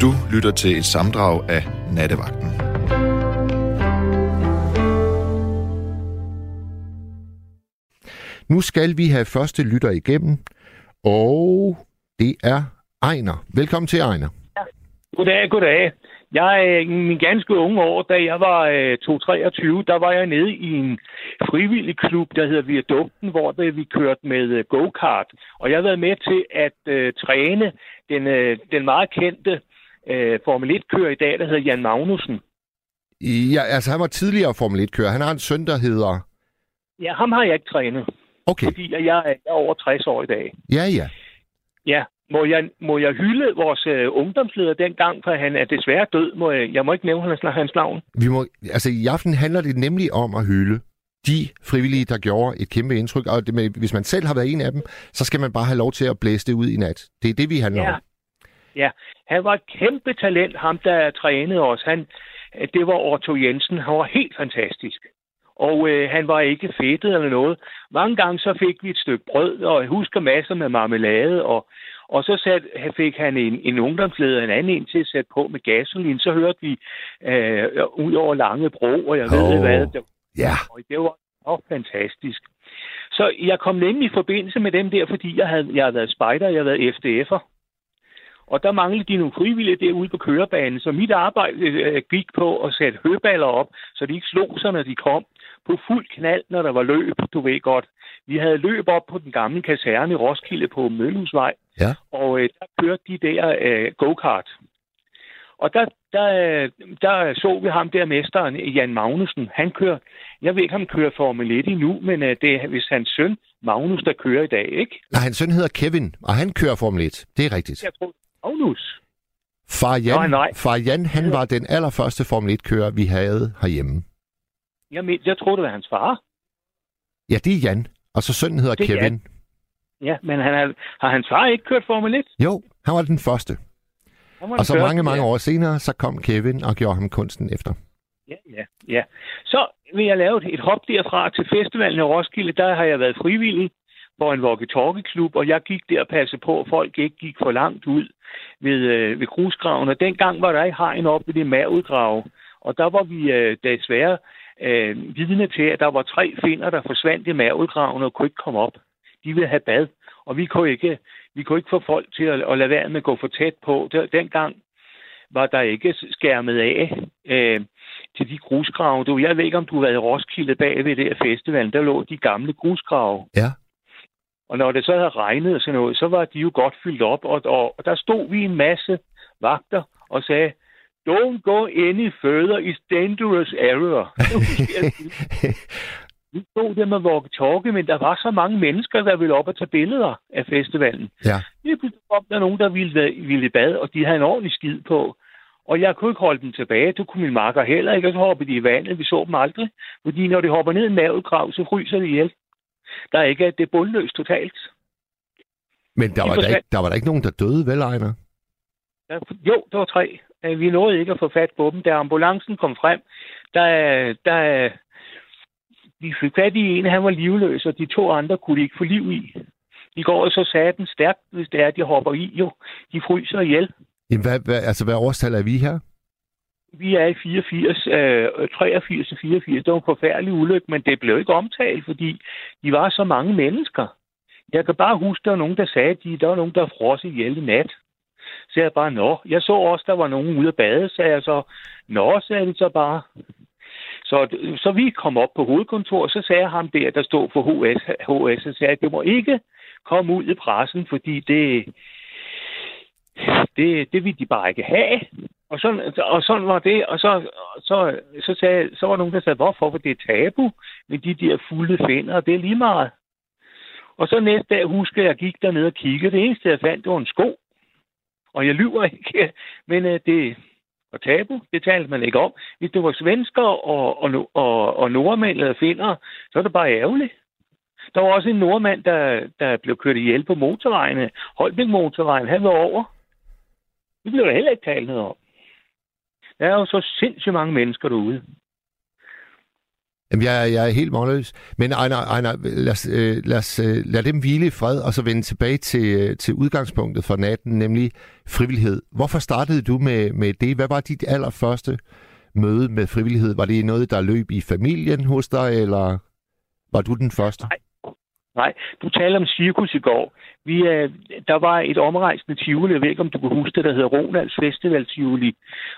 Du lytter til et samdrag af Nattevagten. Nu skal vi have første lytter igennem, og det er Ejner. Velkommen til, Ejner. Goddag, goddag. Jeg øh, i min ganske unge år, da jeg var øh, 2-23, der var jeg nede i en frivillig klub, der hedder Viadukten, hvor der, vi kørte med øh, go-kart. Og jeg har været med til at øh, træne den, øh, den meget kendte øh, Formel 1-kører i dag, der hedder Jan Magnussen. Ja, altså han var tidligere Formel 1-kører. Han har en søn, der hedder... Ja, ham har jeg ikke trænet, Okay, fordi jeg er, jeg er over 60 år i dag. ja, ja. Ja, må jeg, må jeg hylde vores øh, ungdomsleder dengang, for han er desværre død. Må jeg, jeg må ikke nævne hans, hans navn. Vi må, altså i aften handler det nemlig om at hylde de frivillige, der gjorde et kæmpe indtryk. Og det med, hvis man selv har været en af dem, så skal man bare have lov til at blæse det ud i nat. Det er det, vi handler Ja. om. Ja, han var et kæmpe talent, ham der trænede os. Han, det var Otto Jensen. Han var helt fantastisk. Og øh, han var ikke fedtet eller noget. Mange gange så fik vi et stykke brød, og jeg husker masser med marmelade, og, og så sat, fik han en, en ungdomsleder, en anden en til at sætte på med gasolin. Så hørte vi øh, ud over Lange Bro, og jeg ved Åh. ikke hvad. Det, Ja, og det var også fantastisk. Så jeg kom nemlig i forbindelse med dem der, fordi jeg havde, jeg havde været spejder, jeg havde været FDF'er. Og der manglede de nogle frivillige derude på kørebanen, så mit arbejde øh, gik på at sætte høballer op, så de ikke slog sig, når de kom. På fuld knald, når der var løb, du ved godt. Vi havde løb op på den gamle kaserne i Roskilde på Møllehusvej, Ja. og øh, der kørte de der øh, go-kart. Og der, der, der så vi ham der mesteren, Jan Magnussen. Han kører, jeg ved ikke, om han kører Formel 1 endnu, men øh, det er hvis hans søn, Magnus, der kører i dag, ikke? Nej, hans søn hedder Kevin, og han kører Formel 1. Det er rigtigt. Jeg tror, Magnus. Far Jan, Nej, nej. Far Jan han var den allerførste Formel 1-kører, vi havde herhjemme. Jeg, men, jeg tror, det var hans far. Ja, det er Jan. Og så sønnen hedder Det Kevin. Ja, men han har, har hans far ikke kørt Formel 1? Jo, han var den første. Var Og så den mange, første, mange ja. år senere, så kom Kevin og gjorde ham kunsten efter. Ja, ja, ja. Så vil jeg lave et, et hop derfra til festivalen i Roskilde. Der har jeg været frivillig hvor en walkie-talkie-klub, og jeg gik der og passede på, at folk ikke gik for langt ud ved, øh, ved grusgraven. Og dengang var der ikke hegn op ved det mærudgrave. Og der var vi øh, desværre øh, vidne til, at der var tre finder, der forsvandt i mavudgraven og kunne ikke komme op. De ville have bad, og vi kunne ikke, vi kunne ikke få folk til at, at lade være med at gå for tæt på. Der, dengang var der ikke skærmet af øh, til de grusgrave. Du, jeg ved ikke, om du har været i Roskilde bag ved det her festival. Der lå de gamle grusgrave. Ja. Og når det så havde regnet og sådan noget, så var de jo godt fyldt op. Og, og, der stod vi en masse vagter og sagde, don't go any further, it's dangerous area. vi stod der med walkie men der var så mange mennesker, der ville op og tage billeder af festivalen. Ja. Pludselig kom der nogen, der ville, ville i bad, og de havde en ordentlig skid på. Og jeg kunne ikke holde dem tilbage. Du kunne min marker heller ikke, og så hoppede de i vandet. Vi så dem aldrig. Fordi når de hopper ned i en mavegrav, så fryser de ihjel. Der er ikke, det er bundløst totalt. Men der De var, der, ikke, der var der ikke nogen, der døde, vel, Ejner? Der, jo, der var tre. Øh, Vi nåede ikke at få fat på dem. Da ambulancen kom frem, der, der vi fik fat i en, han var livløs, og de to andre kunne de ikke få liv i. De går jo så saten stærkt, hvis det er, de hopper i jo. De fryser ihjel. Jamen, hvad, hvad, altså, hvad årstal er vi her? Vi er i 84, øh, 83 og 84. Det var en forfærdelig ulykke, men det blev ikke omtalt, fordi de var så mange mennesker. Jeg kan bare huske, der var nogen, der sagde, at de, der var nogen, der frosset ihjel i nat. Så jeg bare, nå. Jeg så også, der var nogen ude at bade, sagde jeg så. Nå, sagde de så bare. Så, så vi kom op på hovedkontoret, så sagde ham der, der stod for HS, HS så sagde, at det må ikke komme ud i pressen, fordi det, det, det vil de bare ikke have. Og sådan, og sådan var det, og så, så, så, sagde, så var der nogen, der sagde, hvorfor? For det er tabu med de der fulde finder, og det er lige meget. Og så næste dag husker jeg, at jeg gik derned og kiggede. Det eneste, jeg fandt, det var en sko. Og jeg lyver ikke, men øh, det var tabu. Det talte man ikke om. Hvis det var svensker og, og, og, og nordmænd eller finder, så er det bare ærgerligt. Der var også en nordmand, der, der blev kørt ihjel på motorvejene. Holbæk motorvejen, han var over. Det blev der heller ikke talt noget om. Der er jo så sindssygt mange mennesker derude. Jamen, jeg, jeg er helt målløs. Men Ejner, Ejner lad, os, øh, lad, os, øh, lad dem hvile i fred, og så vende tilbage til, øh, til udgangspunktet for natten, nemlig frivillighed. Hvorfor startede du med, med det? Hvad var dit allerførste møde med frivillighed? Var det noget, der løb i familien hos dig, eller var du den første? Nej, Nej, du talte om cirkus i går. Vi, øh, der var et omrejsende Tivoli, jeg ved ikke, om du kan huske det, der hedder Ronalds Festival Tivoli,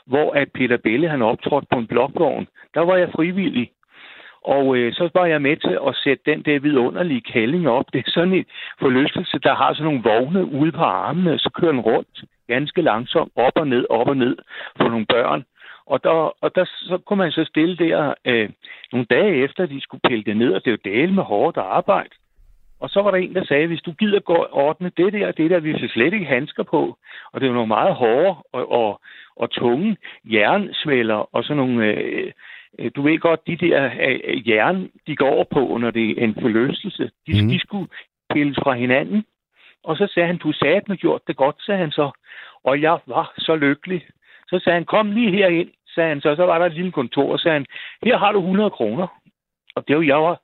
hvor at Peter Belle han optrådte på en blokvogn. Der var jeg frivillig. Og øh, så var jeg med til at sætte den der vidunderlige kælling op. Det er sådan en forlystelse, der har sådan nogle vogne ude på armene, så kører den rundt ganske langsomt op og ned, op og ned for nogle børn. Og der, og der så kunne man så stille der øh, nogle dage efter, at de skulle pille det ned, og det er jo dale med hårdt arbejde. Og så var der en, der sagde, hvis du gider gå ordne det der det der, vi skal slet ikke handsker på. Og det er jo nogle meget hårde og, og, og tunge jernsvælder og sådan nogle... Øh, øh, du ved godt, de der øh, jern, de går over på, når det er en forløselse, de, mm. de skulle pilles fra hinanden. Og så sagde han, du sagde, at du gjort det godt, sagde han så. Og jeg var så lykkelig. Så sagde han, kom lige herind, sagde han så. Så var der et lille kontor, og sagde han, her har du 100 kroner. Og det var jeg var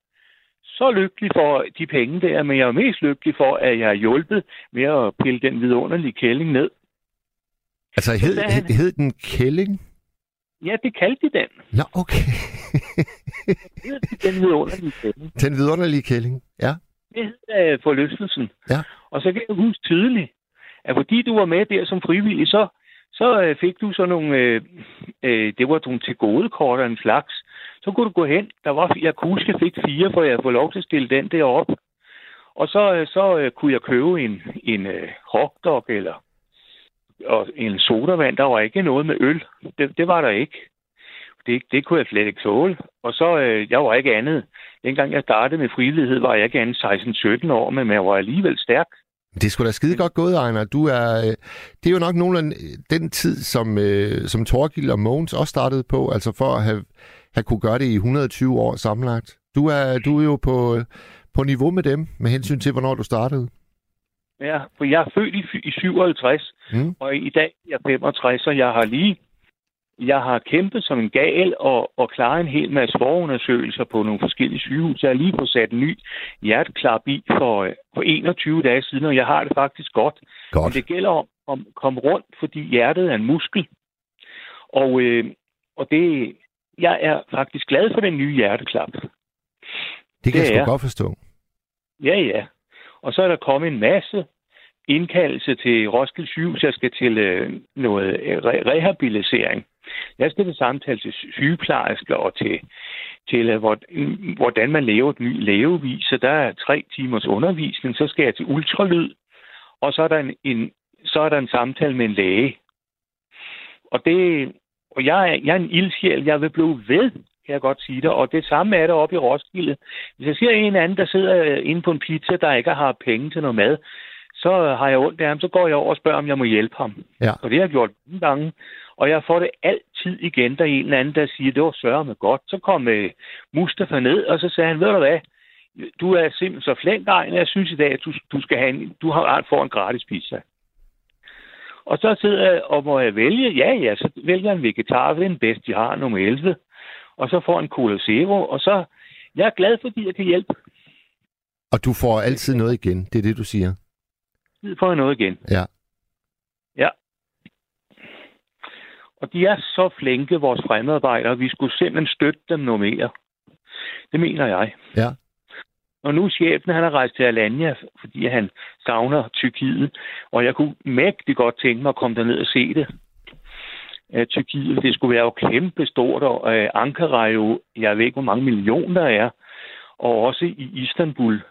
så lykkelig for de penge der, men jeg er mest lykkelig for, at jeg har hjulpet med at pille den vidunderlige kælling ned. Altså, hed, hed, hed den kælling? Ja, det kaldte de den. Nå, okay. den vidunderlige kælling. Den vidunderlige kælling, ja. Det hed uh, forlystelsen. Ja. Og så kan jeg huske tydeligt, at fordi du var med der som frivillig, så, så uh, fik du sådan nogle, uh, uh, det var nogle til gode kort af en slags, så kunne du gå hen. Der var, jeg kunne huske, jeg fik fire, for jeg få lov til at stille den der op. Og så, øh, så øh, kunne jeg købe en, en øh, hotdog eller og en sodavand. Der var ikke noget med øl. Det, det var der ikke. Det, det kunne jeg slet ikke tåle. Og så, jeg var ikke andet. Dengang jeg startede med frivillighed, var jeg ikke andet 16-17 år, men jeg var alligevel stærk. Det skulle da skide godt gået, Ejner. Du er, det er jo nok nogenlunde den tid, som, som Torgild og Mogens også startede på, altså for at have have kunne gøre det i 120 år sammenlagt. Du er, du er jo på, på niveau med dem, med hensyn til, hvornår du startede. Ja, for jeg er født i, i 57, mm. og i dag er jeg 65, og jeg har lige jeg har kæmpet som en gal og, og klaret en hel masse forundersøgelser på nogle forskellige sygehus. Jeg har lige fået sat en ny hjerteklap i for, for 21 dage siden, og jeg har det faktisk godt. godt. Men det gælder om at komme rundt, fordi hjertet er en muskel. Og, øh, og det, jeg er faktisk glad for den nye hjerteklap. Det kan det jeg sgu godt forstå. Ja, ja. Og så er der kommet en masse indkaldelse til Roskilde Sygehus. Jeg skal til øh, noget øh, re- rehabilisering. Jeg skal til samtale til sygeplejersker og til, til øh, hvordan man laver et ny levevis. Så der er tre timers undervisning. Så skal jeg til ultralyd. Og så er der en, en, så er der en samtale med en læge. Og det, og jeg er, jeg er en ildsjæl. Jeg vil blive ved, kan jeg godt sige det. Og det samme er der oppe i Roskilde. Hvis jeg ser en anden, der sidder inde på en pizza, der ikke har penge til noget mad, så har jeg ondt af ham. Så går jeg over og spørger, om jeg må hjælpe ham. Ja. Og det har jeg gjort nogle gange. Og jeg får det altid igen, der er en eller anden, der siger, det var sørge med godt. Så kom uh, Mustafa ned, og så sagde han, ved du hvad, du er simpelthen så flink, jeg synes i dag, at du, du skal have en, du har, får en gratis pizza. Og så sidder jeg, og må jeg vælge? Ja, ja, så vælger jeg en vegetar, det er den bedste, de har, nummer 11. Og så får en Cola Zero, og så jeg er glad, fordi jeg kan hjælpe. Og du får altid noget igen, det er det, du siger? Det får jeg noget igen. Ja. Ja. Og de er så flinke, vores fremmedarbejdere. Vi skulle simpelthen støtte dem noget mere. Det mener jeg. Ja. Og nu chefen, han har rejst til Alanya, fordi han savner Tyrkiet. Og jeg kunne mægtig godt tænke mig at komme derned og se det. Uh, Tyrkiet, det skulle være jo kæmpe stort, og øh, Ankara er jo, jeg ved ikke, hvor mange millioner der er, og også i Istanbul.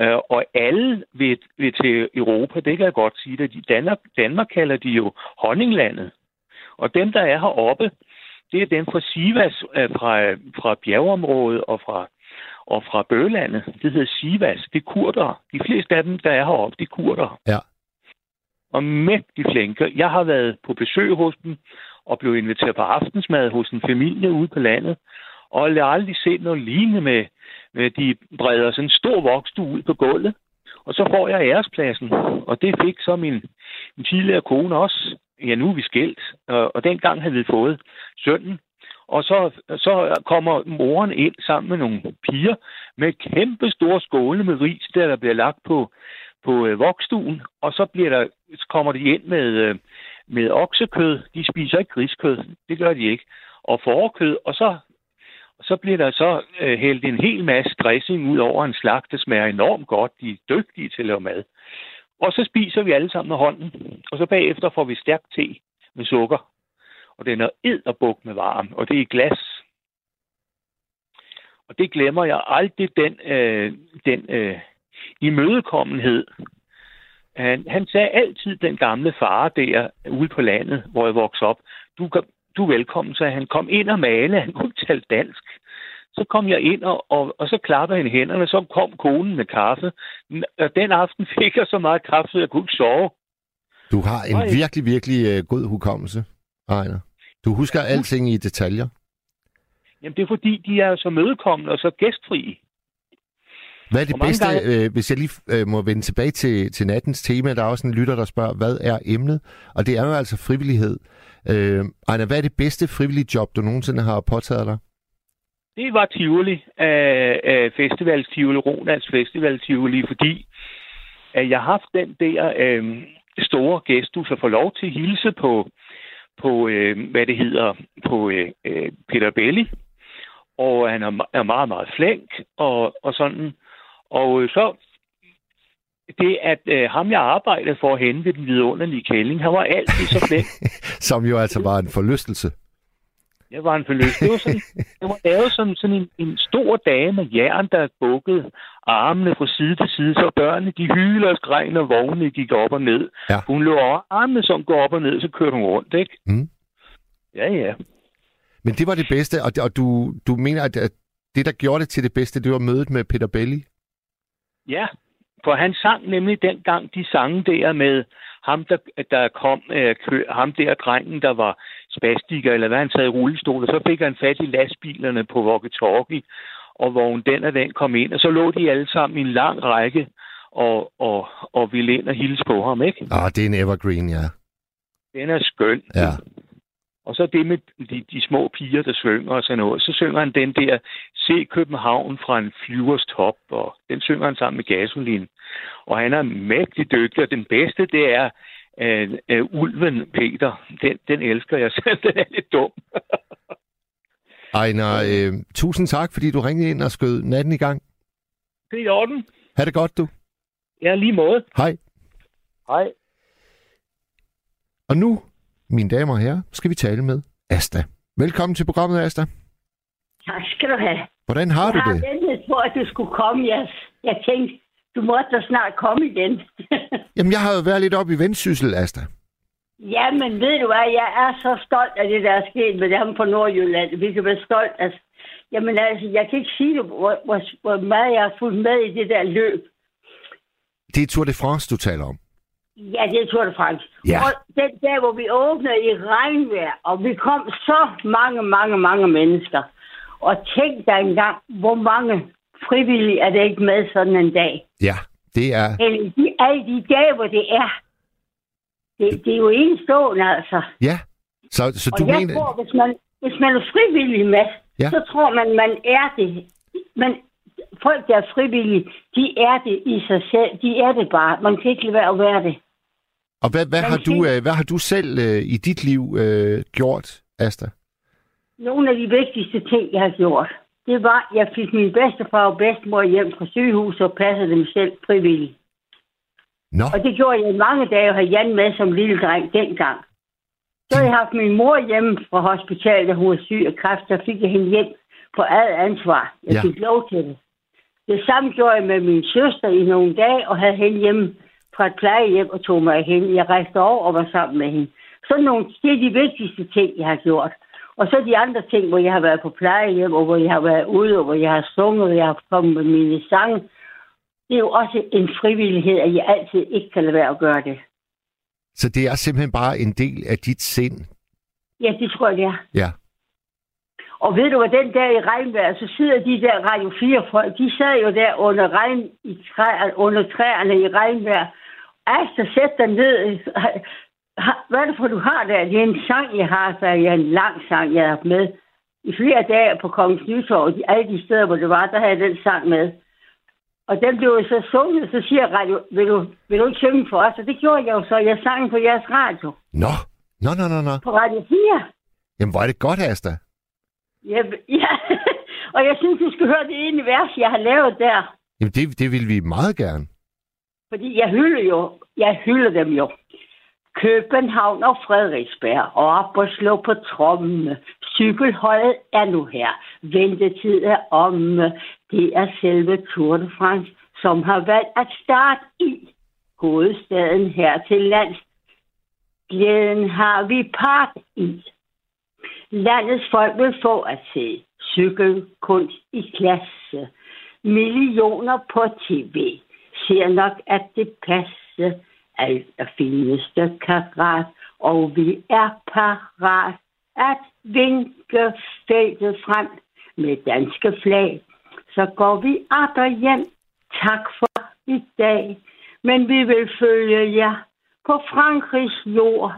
Uh, og alle vil, vil til Europa, det kan jeg godt sige det. Danmark, Danmark kalder de jo honninglandet. Og dem, der er heroppe, det er dem fra Sivas, øh, fra, fra bjergeområdet og fra og fra Bølandet. Det hedder Sivas. Det er kurder. De fleste af dem, der er heroppe, det er kurder. Ja. Og mægtig flinke. Jeg har været på besøg hos dem og blev inviteret på aftensmad hos en familie ude på landet. Og jeg har aldrig set noget lignende med, med de breder sådan en stor vokstue ud på gulvet. Og så får jeg ærespladsen. Og det fik så min, min tidligere kone også. Ja, nu er vi skilt. Og, og dengang havde vi fået sønnen. Og så, så kommer moren ind sammen med nogle piger med kæmpe store skåle med ris, der, der bliver lagt på, på øh, vokstuen. Og så, bliver der, så kommer de ind med, øh, med oksekød. De spiser ikke griskød. Det gør de ikke. Og forkød. Og så, så bliver der så øh, hældt en hel masse dressing ud over en slag, der smager enormt godt. De er dygtige til at lave mad. Og så spiser vi alle sammen med hånden. Og så bagefter får vi stærk te med sukker. Og den er edderbuk med varm, og det er i glas. Og det glemmer jeg aldrig, den, øh, den øh, imødekommenhed. Han, han sagde altid, den gamle far der ude på landet, hvor jeg voksede op, du, du er velkommen, så han kom ind og male, han kunne tale dansk. Så kom jeg ind, og, og, og så klappede han hænderne, så kom konen med kaffe. Og den aften fik jeg så meget kaffe, at jeg kunne ikke sove. Du har en virkelig, virkelig uh, god hukommelse, Ejner. Du husker alting i detaljer. Jamen, det er fordi, de er så mødekommende og så gæstfri. Hvad er det bedste, gange... øh, hvis jeg lige øh, må vende tilbage til, til nattens tema, der er også en lytter, der spørger, hvad er emnet? Og det er jo altså frivillighed. Øh, Ejner, hvad er det bedste frivillige job, du nogensinde har påtaget dig? Det var Tivoli, af, af Festival Tivoli, Ronalds Festival Tivoli, fordi at jeg har haft den der øh, store gæsthus at få lov til at hilse på, på øh, hvad det hedder, på øh, øh Peter Belli. Og han er, meget, meget flink og, og sådan. Og øh, så det, at øh, ham, jeg arbejdede for at hente den vidunderlige kælling, han var altid så flink. Som jo altså var en forlystelse. Det var en forlystelse. Det var, sådan, det var lavet som sådan en, en stor dame med jern, der bukkede armene fra side til side, så børnene de hyler og skreg, når vognene gik op og ned. Ja. Hun lå over armene, som går op og ned, så kørte hun rundt, ikke? Mm. Ja, ja. Men det var det bedste, og, og du, du mener, at det, der gjorde det til det bedste, det var mødet med Peter Belli? Ja, for han sang nemlig dengang de sange der med ham, der, der kom, øh, kø, ham der drengen, der var spastiker, eller hvad han sad i rullestol, og så fik han fat i lastbilerne på walkie-talkie, og hvor den og den kom ind, og så lå de alle sammen i en lang række og, og, og ville ind og hilse på ham, ikke? Ah, det er en evergreen, ja. Den er skøn. Ja. Og så det med de, de små piger, der synger og sådan noget. Så synger han den der Se København fra en flyvers top, og den synger han sammen med Gasolin. Og han er mægtig dygtig, og den bedste, det er uh, uh, Ulven Peter. Den, den elsker jeg selv. Den er lidt dum. Ejner, øh, tusind tak, fordi du ringede ind og skød natten i gang. Det er i orden. Ha' det godt, du. Ja, lige måde. Hej. Hej. Og nu mine damer og herrer, skal vi tale med Asta. Velkommen til programmet, Asta. Tak skal du have. Hvordan har jeg du det? Jeg har ventet på, at du skulle komme. Jeg, jeg tænkte, du måtte da snart komme igen. Jamen, jeg har jo været lidt op i vendsyssel, Asta. Ja, men ved du hvad, jeg er så stolt af det, der er sket med dem på Nordjylland. Vi kan være stolt. Altså, jamen altså, jeg kan ikke sige, hvor, hvor, hvor meget jeg har fulgt med i det der løb. Det er Tour de France, du taler om. Ja, det er Tour de France. Ja. Og den dag, hvor vi åbnede i regnvejr, og vi kom så mange, mange, mange mennesker. Og tænk dig engang, hvor mange frivillige er det ikke med sådan en dag. Ja, det er... Eller de, alle de dage, hvor det er. Det, det er jo enestående, altså. Ja, så, så og du jeg mener... tror, hvis man, hvis man er frivillig med, ja. så tror man, man er det. Men folk, der er frivillige, de er det i sig selv. De er det bare. Man kan ikke lade være at være det. Og hvad, hvad, har, du, øh, hvad har du selv øh, i dit liv øh, gjort, Asta? Nogle af de vigtigste ting, jeg har gjort, det var, jeg fik min bedstefar og bedstemor hjem fra sygehuset og passede dem selv frivilligt. Nå. Og det gjorde jeg mange dage, og havde Jan med som lille dreng dengang. Så har jeg haft min mor hjemme fra hospitalet, da hun var syg af kræft, så fik jeg hende hjem på eget ansvar. Jeg ja. fik lov til det. Det samme gjorde jeg med min søster i nogle dage, og havde hende hjemme fra et plejehjem og tog mig hen. Jeg rejste over og var sammen med hende. Sådan nogle, det er de vigtigste ting, jeg har gjort. Og så de andre ting, hvor jeg har været på plejehjem, og hvor jeg har været ude, og hvor jeg har sunget, og jeg har kommet med mine sange. Det er jo også en frivillighed, at jeg altid ikke kan lade være at gøre det. Så det er simpelthen bare en del af dit sind? Ja, det tror jeg, det er. Ja. Og ved du hvad, den der i regnvejr, så sidder de der Radio 4-folk, de sad jo der under, regn, i træ, under træerne i regnvejr. Altså, sæt dig ned. Hvad er det for, du har der? Det er en sang, jeg har, så jeg er en lang sang, jeg har med. i flere dage på Kongens Nytorv, alle de steder, hvor det var, der havde jeg den sang med. Og den blev så sunget, så siger radio, vil du, vil du ikke synge for os? Og det gjorde jeg jo så. Jeg sang på jeres radio. Nå, nå, nå, nå, nå. På Radio 4. Jamen, hvor er det godt, Asta. Ja, ja. og jeg synes, du skal høre det ene vers, jeg har lavet der. Jamen, det, det vil vi meget gerne. Fordi jeg hylder jo, jeg hylder dem jo. København og Frederiksberg, og op og slå på trommene. Cykelholdet er nu her. Ventetid er om. Det er selve Tour de France, som har valgt at starte i hovedstaden her til lands. Glæden har vi part i. Landets folk vil få at se cykelkunst i klasse. Millioner på tv ser nok, at det passer. Alt er fineste karat, og vi er parat at vinke feltet frem med danske flag. Så går vi op hjem. Tak for i dag. Men vi vil følge jer på Frankrigs jord.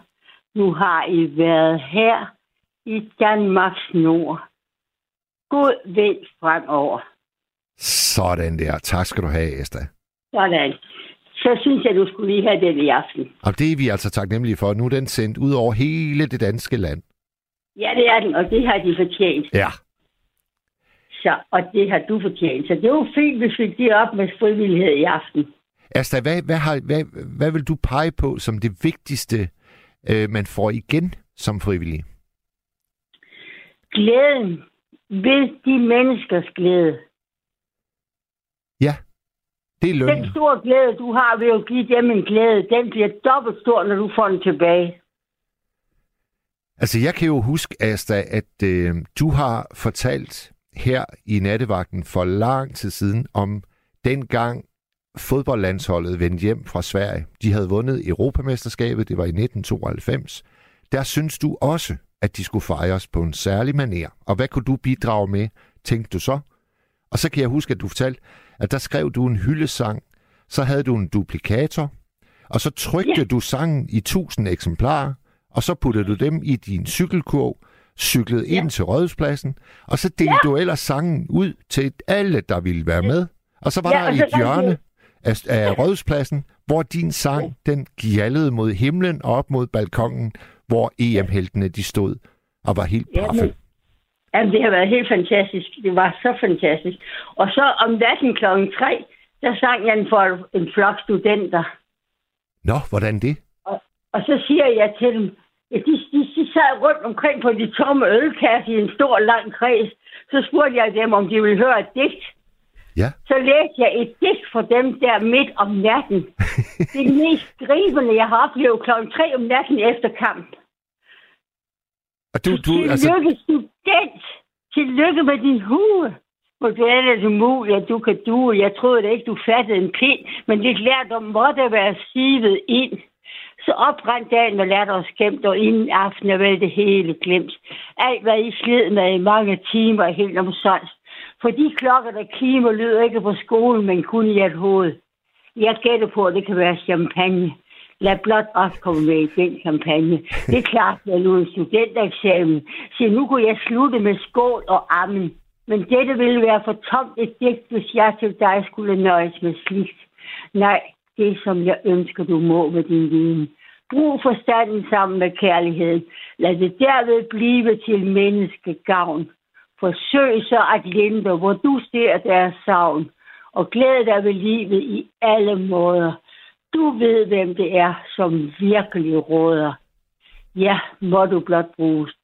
Nu har I været her i Danmarks nord. God vind fremover. Sådan der. Tak skal du have, Esther. Sådan. Så synes jeg, du skulle lige have den i aften. Og det er vi altså taknemmelige for. Nu er den sendt ud over hele det danske land. Ja, det er den, og det har de fortjent. Ja. Så, og det har du fortjent. Så det var fint, hvis vi det op med frivillighed i aften. Asta, hvad, hvad, har, hvad, hvad vil du pege på som det vigtigste, øh, man får igen som frivillig? Glæden ved de menneskers glæde. Det er løn. Den store glæde, du har ved at give dem en glæde, den bliver dobbelt stor, når du får den tilbage. Altså, jeg kan jo huske, Asta, at øh, du har fortalt her i nattevagten for lang tid siden om dengang fodboldlandsholdet vendte hjem fra Sverige. De havde vundet Europamesterskabet, det var i 1992. Der synes du også, at de skulle fejres på en særlig maner. Og hvad kunne du bidrage med, tænkte du så? Og så kan jeg huske, at du fortalte, at der skrev du en hyldesang, så havde du en duplikator, og så trykte ja. du sangen i tusind eksemplarer, og så puttede du dem i din cykelkurv, cyklede ja. ind til Rådhuspladsen, og så delte ja. du ellers sangen ud til alle, der ville være med. Og så var ja, der et hjørne af, af Rådhuspladsen, hvor din sang, den gjaldede mod himlen og op mod balkongen, hvor EM-heltene de stod og var helt paffe. Ja, Jamen, det har været helt fantastisk. Det var så fantastisk. Og så om natten klokken 3, der sang jeg for en flok studenter. Nå, hvordan det? Og, og så siger jeg til dem, at de, de, de sad rundt omkring på de tomme ølkasser i en stor, lang kreds. Så spurgte jeg dem, om de ville høre et digt. Ja. Så læste jeg et digt for dem der midt om natten. det er mest gribende, jeg har oplevet klokken 3 om natten efter kamp. Og du, du, Tillykke, altså... student! Tillykke med din hue! Hvordan er det muligt, at du kan du? Jeg troede da ikke, du fattede en pind, men lidt lærdom måtte være sivet ind. Så oprandt dagen og lærte os gemt, og inden aften er vel det hele glemt. Alt, hvad I slid med i mange timer, er helt omsonst. For de klokker, der klimer, lyder ikke på skolen, men kun i et hoved. Jeg gætter på, at det kan være champagne. Lad blot os komme med i den kampagne. Det er klart, at jeg nu en studentereksamen. Så nu kunne jeg slutte med skål og ammen. Men dette ville være for tomt et digt, hvis jeg til dig skulle nøjes med slikt. Nej, det som jeg ønsker, du må med din viden. Brug forstanden sammen med kærligheden. Lad det derved blive til menneskegavn. Forsøg så at lindre, hvor du ser deres savn. Og glæd dig ved livet i alle måder. Du ved, hvem det er, som virkelig råder. Ja, må du blot bruges,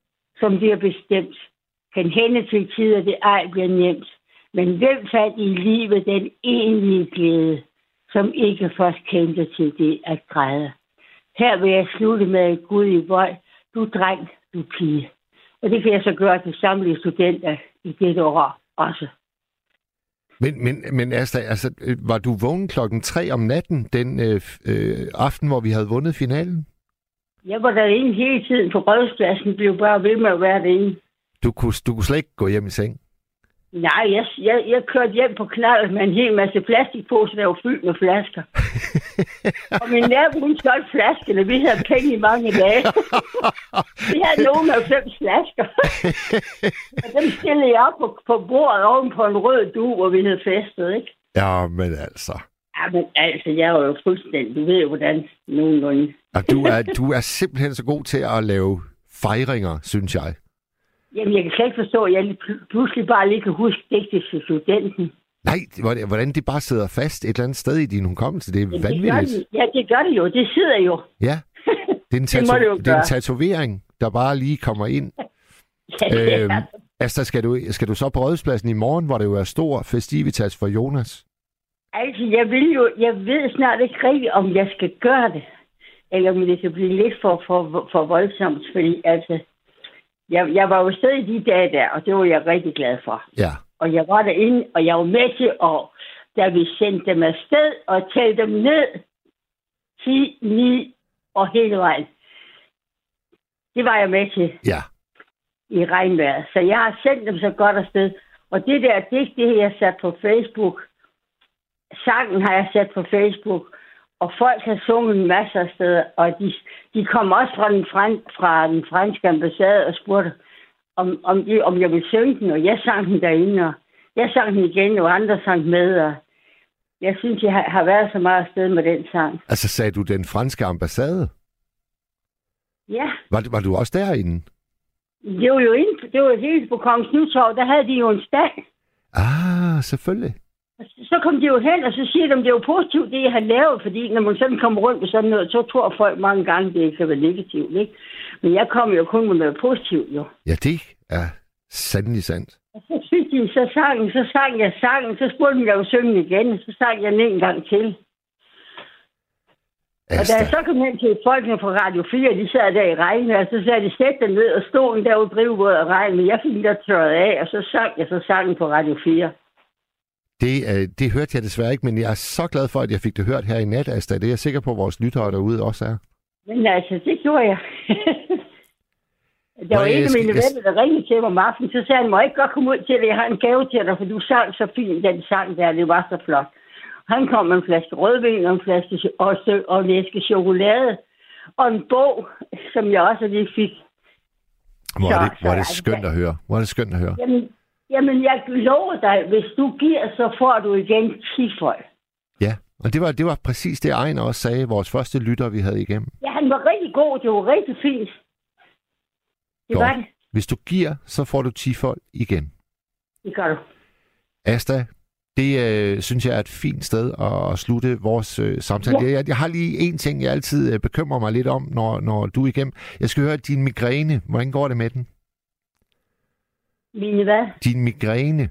som det er bestemt. Kan hende til tider, det ej bliver nemt. Men hvem fandt i livet den egentlige glæde, som ikke først kendte til det at græde? Her vil jeg slutte med et Gud i vold. Du dreng, du pige. Og det kan jeg så gøre til samtlige studenter i dette år også. Men, men, men Asta, altså, øh, var du vågen klokken tre om natten den øh, øh, aften, hvor vi havde vundet finalen? Jeg var derinde hele tiden på rådspladsen, blev bare ved med at være derinde. Du kunne, du kunne slet ikke gå hjem i seng? Nej, jeg, jeg, jeg kørte hjem på knald med en hel masse plastikposer, der var fyldt med flasker. og min nabo, hun skøjt flaskerne. Vi havde penge i mange dage. vi havde nogen af fem flasker. og dem stillede jeg op på, på bordet oven på en rød du, hvor vi havde festet, ikke? Ja, men altså. Ja, men altså, jeg er jo fuldstændig... Du ved jo, hvordan nogenlunde... Ja, du, er, du er simpelthen så god til at lave fejringer, synes jeg. Jamen, jeg kan slet ikke forstå, at jeg pl- pludselig bare lige kan huske digtet til studenten. Nej, hvordan- det bare sidder fast et eller andet sted i din hukommelse, det er det gør vanvittigt. det, ja, det gør det jo. Det sidder jo. Ja, det er, en Det tato- det det er en tatovering, der bare lige kommer ind. Ja, det Øhm, Asta, skal du, skal du så på Rådhuspladsen i morgen, hvor det jo er stor festivitas for Jonas? Altså, jeg vil jo, jeg ved snart ikke rigtigt, om jeg skal gøre det. Eller om det kan blive lidt for, for, for voldsomt, fordi altså, jeg, jeg var jo stadig i de dage der, og det var jeg rigtig glad for. Ja. Og jeg var derinde, og jeg var med til at, da vi sendte dem afsted og talte dem ned, 10, 9 og hele vejen. Det var jeg med til Ja. i regnvejret. Så jeg har sendt dem så godt afsted. Og det der digt, det har jeg sat på Facebook. Sangen har jeg sat på Facebook. Og folk har sunget en masse af steder. Og de, de kom også fra den, fran, fra den franske ambassade og spurgte, om, om, de, om jeg ville synge den. Og jeg sang den derinde. Og jeg sang den igen, og andre sang med. Og jeg synes, jeg har, har været så meget afsted med den sang. Altså sagde du den franske ambassade? Ja, Var, var du også derinde? det var jo inde, det var helt på Kongens Nytorv. Der havde de jo en stand. Ah, selvfølgelig. Så kom de jo hen, og så siger de, at det er jo positivt, det jeg har lavet, fordi når man sådan kommer rundt med sådan noget, så tror folk mange gange, det kan være negativt, ikke? Men jeg kom jo kun med noget positivt, jo. Ja, det er sandelig sandt. Og så synes de, så sang, så sang jeg sangen, så spurgte de, jeg ville synge den igen, så sang jeg den en gang til. Og da jeg Asta. så kom hen til folkene fra Radio 4, de sad der i regnen, og så sagde de, sæt dig ned og stolen der og drivvåd og regn, men jeg fik den der tørret af, og så sang jeg så sangen på Radio 4. Det, øh, det hørte jeg desværre ikke, men jeg er så glad for, at jeg fik det hørt her i nat, Asta. Det er jeg sikker på, at vores lyttere derude også er. Men altså, det gjorde jeg. der Nå, var en af mine venner, der ringede til mig om aftenen, så sagde han, må ikke godt komme ud til dig, jeg har en gave til dig, for du sang så fint, den sang der, det var så flot. Han kom med en flaske rødvin og en flaske og, så- og en æske chokolade og en bog, som jeg også lige fik. Hvor er Så- det, hvor er det så- skønt at høre. Hvor er det skønt at høre. Jamen, jamen jeg lover dig, hvis du giver, så får du igen 10 folk. Ja, og det var, det var præcis det, Ejner også sagde, vores første lytter, vi havde igennem. Ja, han var rigtig god, det var rigtig fint. Det Godt. var det. Hvis du giver, så får du 10 folk igen. Det gør du. Asta, det øh, synes jeg er et fint sted at, at slutte vores øh, samtale. Ja. Jeg, jeg har lige en ting, jeg altid øh, bekymrer mig lidt om, når, når du er igennem. Jeg skal høre din migræne. Hvordan går det med den? Mine hvad? Din migræne.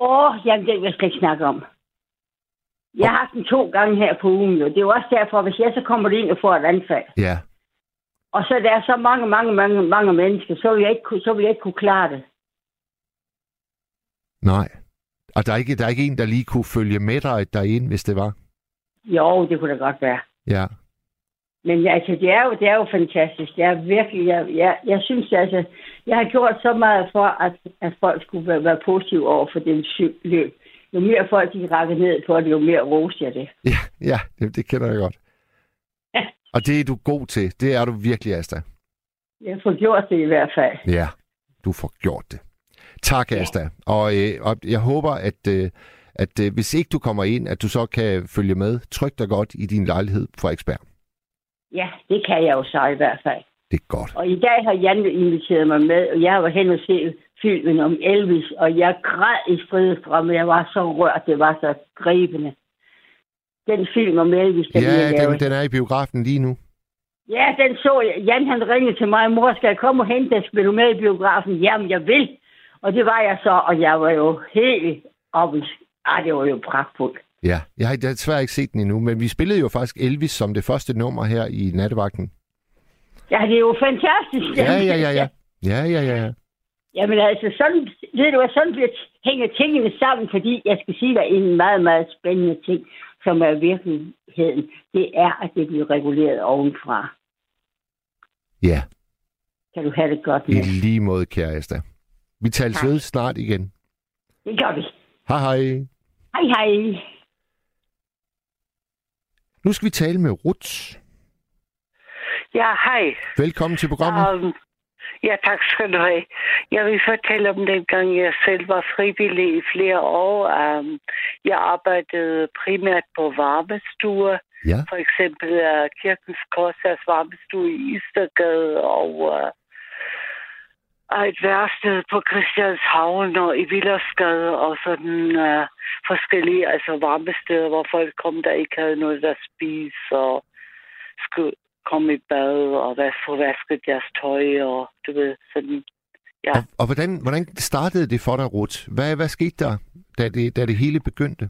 Åh, jamen, det vil jeg slet ikke snakke om. Jeg har haft den to gange her på ugen, jo. Det er jo også derfor, hvis jeg så kommer det ind og får et anfald. Ja, Og så der er så mange, mange, mange, mange mennesker, så vil jeg ikke, kunne- så vil jeg ikke kunne klare det. nej. Og der er, ikke, der er ikke en, der lige kunne følge med dig derinde, hvis det var? Jo, det kunne da godt være. Ja. Men altså, det er jo, det er jo fantastisk. Det er virkelig, jeg, jeg, jeg synes altså, jeg har gjort så meget for, at, at folk skulle være, være positive over for den løb. Jo mere folk de rakker ned på det, jo mere roser jeg det. Ja, ja det, det kender jeg godt. Ja. Og det er du god til. Det er du virkelig, Asta. Jeg får gjort det i hvert fald. Ja, du får gjort det. Tak, Ja. Asta. Og, øh, og jeg håber, at, øh, at øh, hvis ikke du kommer ind, at du så kan følge med trygt dig godt i din lejlighed på Frederiksberg. Ja, det kan jeg jo så i hvert fald. Det er godt. Og i dag har Jan inviteret mig med, og jeg var hen og se filmen om Elvis, og jeg græd i stridestrømme. Jeg var så rørt, det var så gribende. Den film om Elvis, den Ja, jeg den, den er i biografen lige nu. Ja, den så jeg. Jan han ringede til mig, mor, skal jeg komme og hente dig? Spiller du med i biografen? Jamen, jeg vil. Og det var jeg så, og jeg var jo helt oppe. Ah, det var jo pragtfuldt. Ja, jeg har desværre ikke set den endnu, men vi spillede jo faktisk Elvis som det første nummer her i nattevagten. Ja, det er jo fantastisk. Ja, ja, ja, ja. Ja, ja, ja, ja. Jamen altså, sådan, ved du hvad, sådan bliver, hænger tingene sammen, fordi jeg skal sige dig en meget, meget spændende ting, som er virkeligheden. Det er, at det bliver reguleret ovenfra. Ja, Kan du have det godt i med? lige måde, kære Asta. Vi tales ved snart igen. Det gør vi. Hej hej. Hej, hej. Nu skal vi tale med Ruth. Ja, hej. Velkommen til programmet. Um, ja, tak skal du have. Jeg vil fortælle om den gang, jeg selv var frivillig i flere år. Um, jeg arbejdede primært på varmestuer. Ja. For eksempel uh, Kirkens Korsers varmestue i Istergade og uh, og et værsted på Christianshavn og i Villersgade og sådan uh, forskellige altså varmesteder, hvor folk kom, der ikke havde noget at spise og skulle komme i bad og få vasket deres tøj og du ved, sådan. Ja. Og, og hvordan, hvordan startede det for dig, Ruth? Hvad, hvad skete der, da det, da det hele begyndte?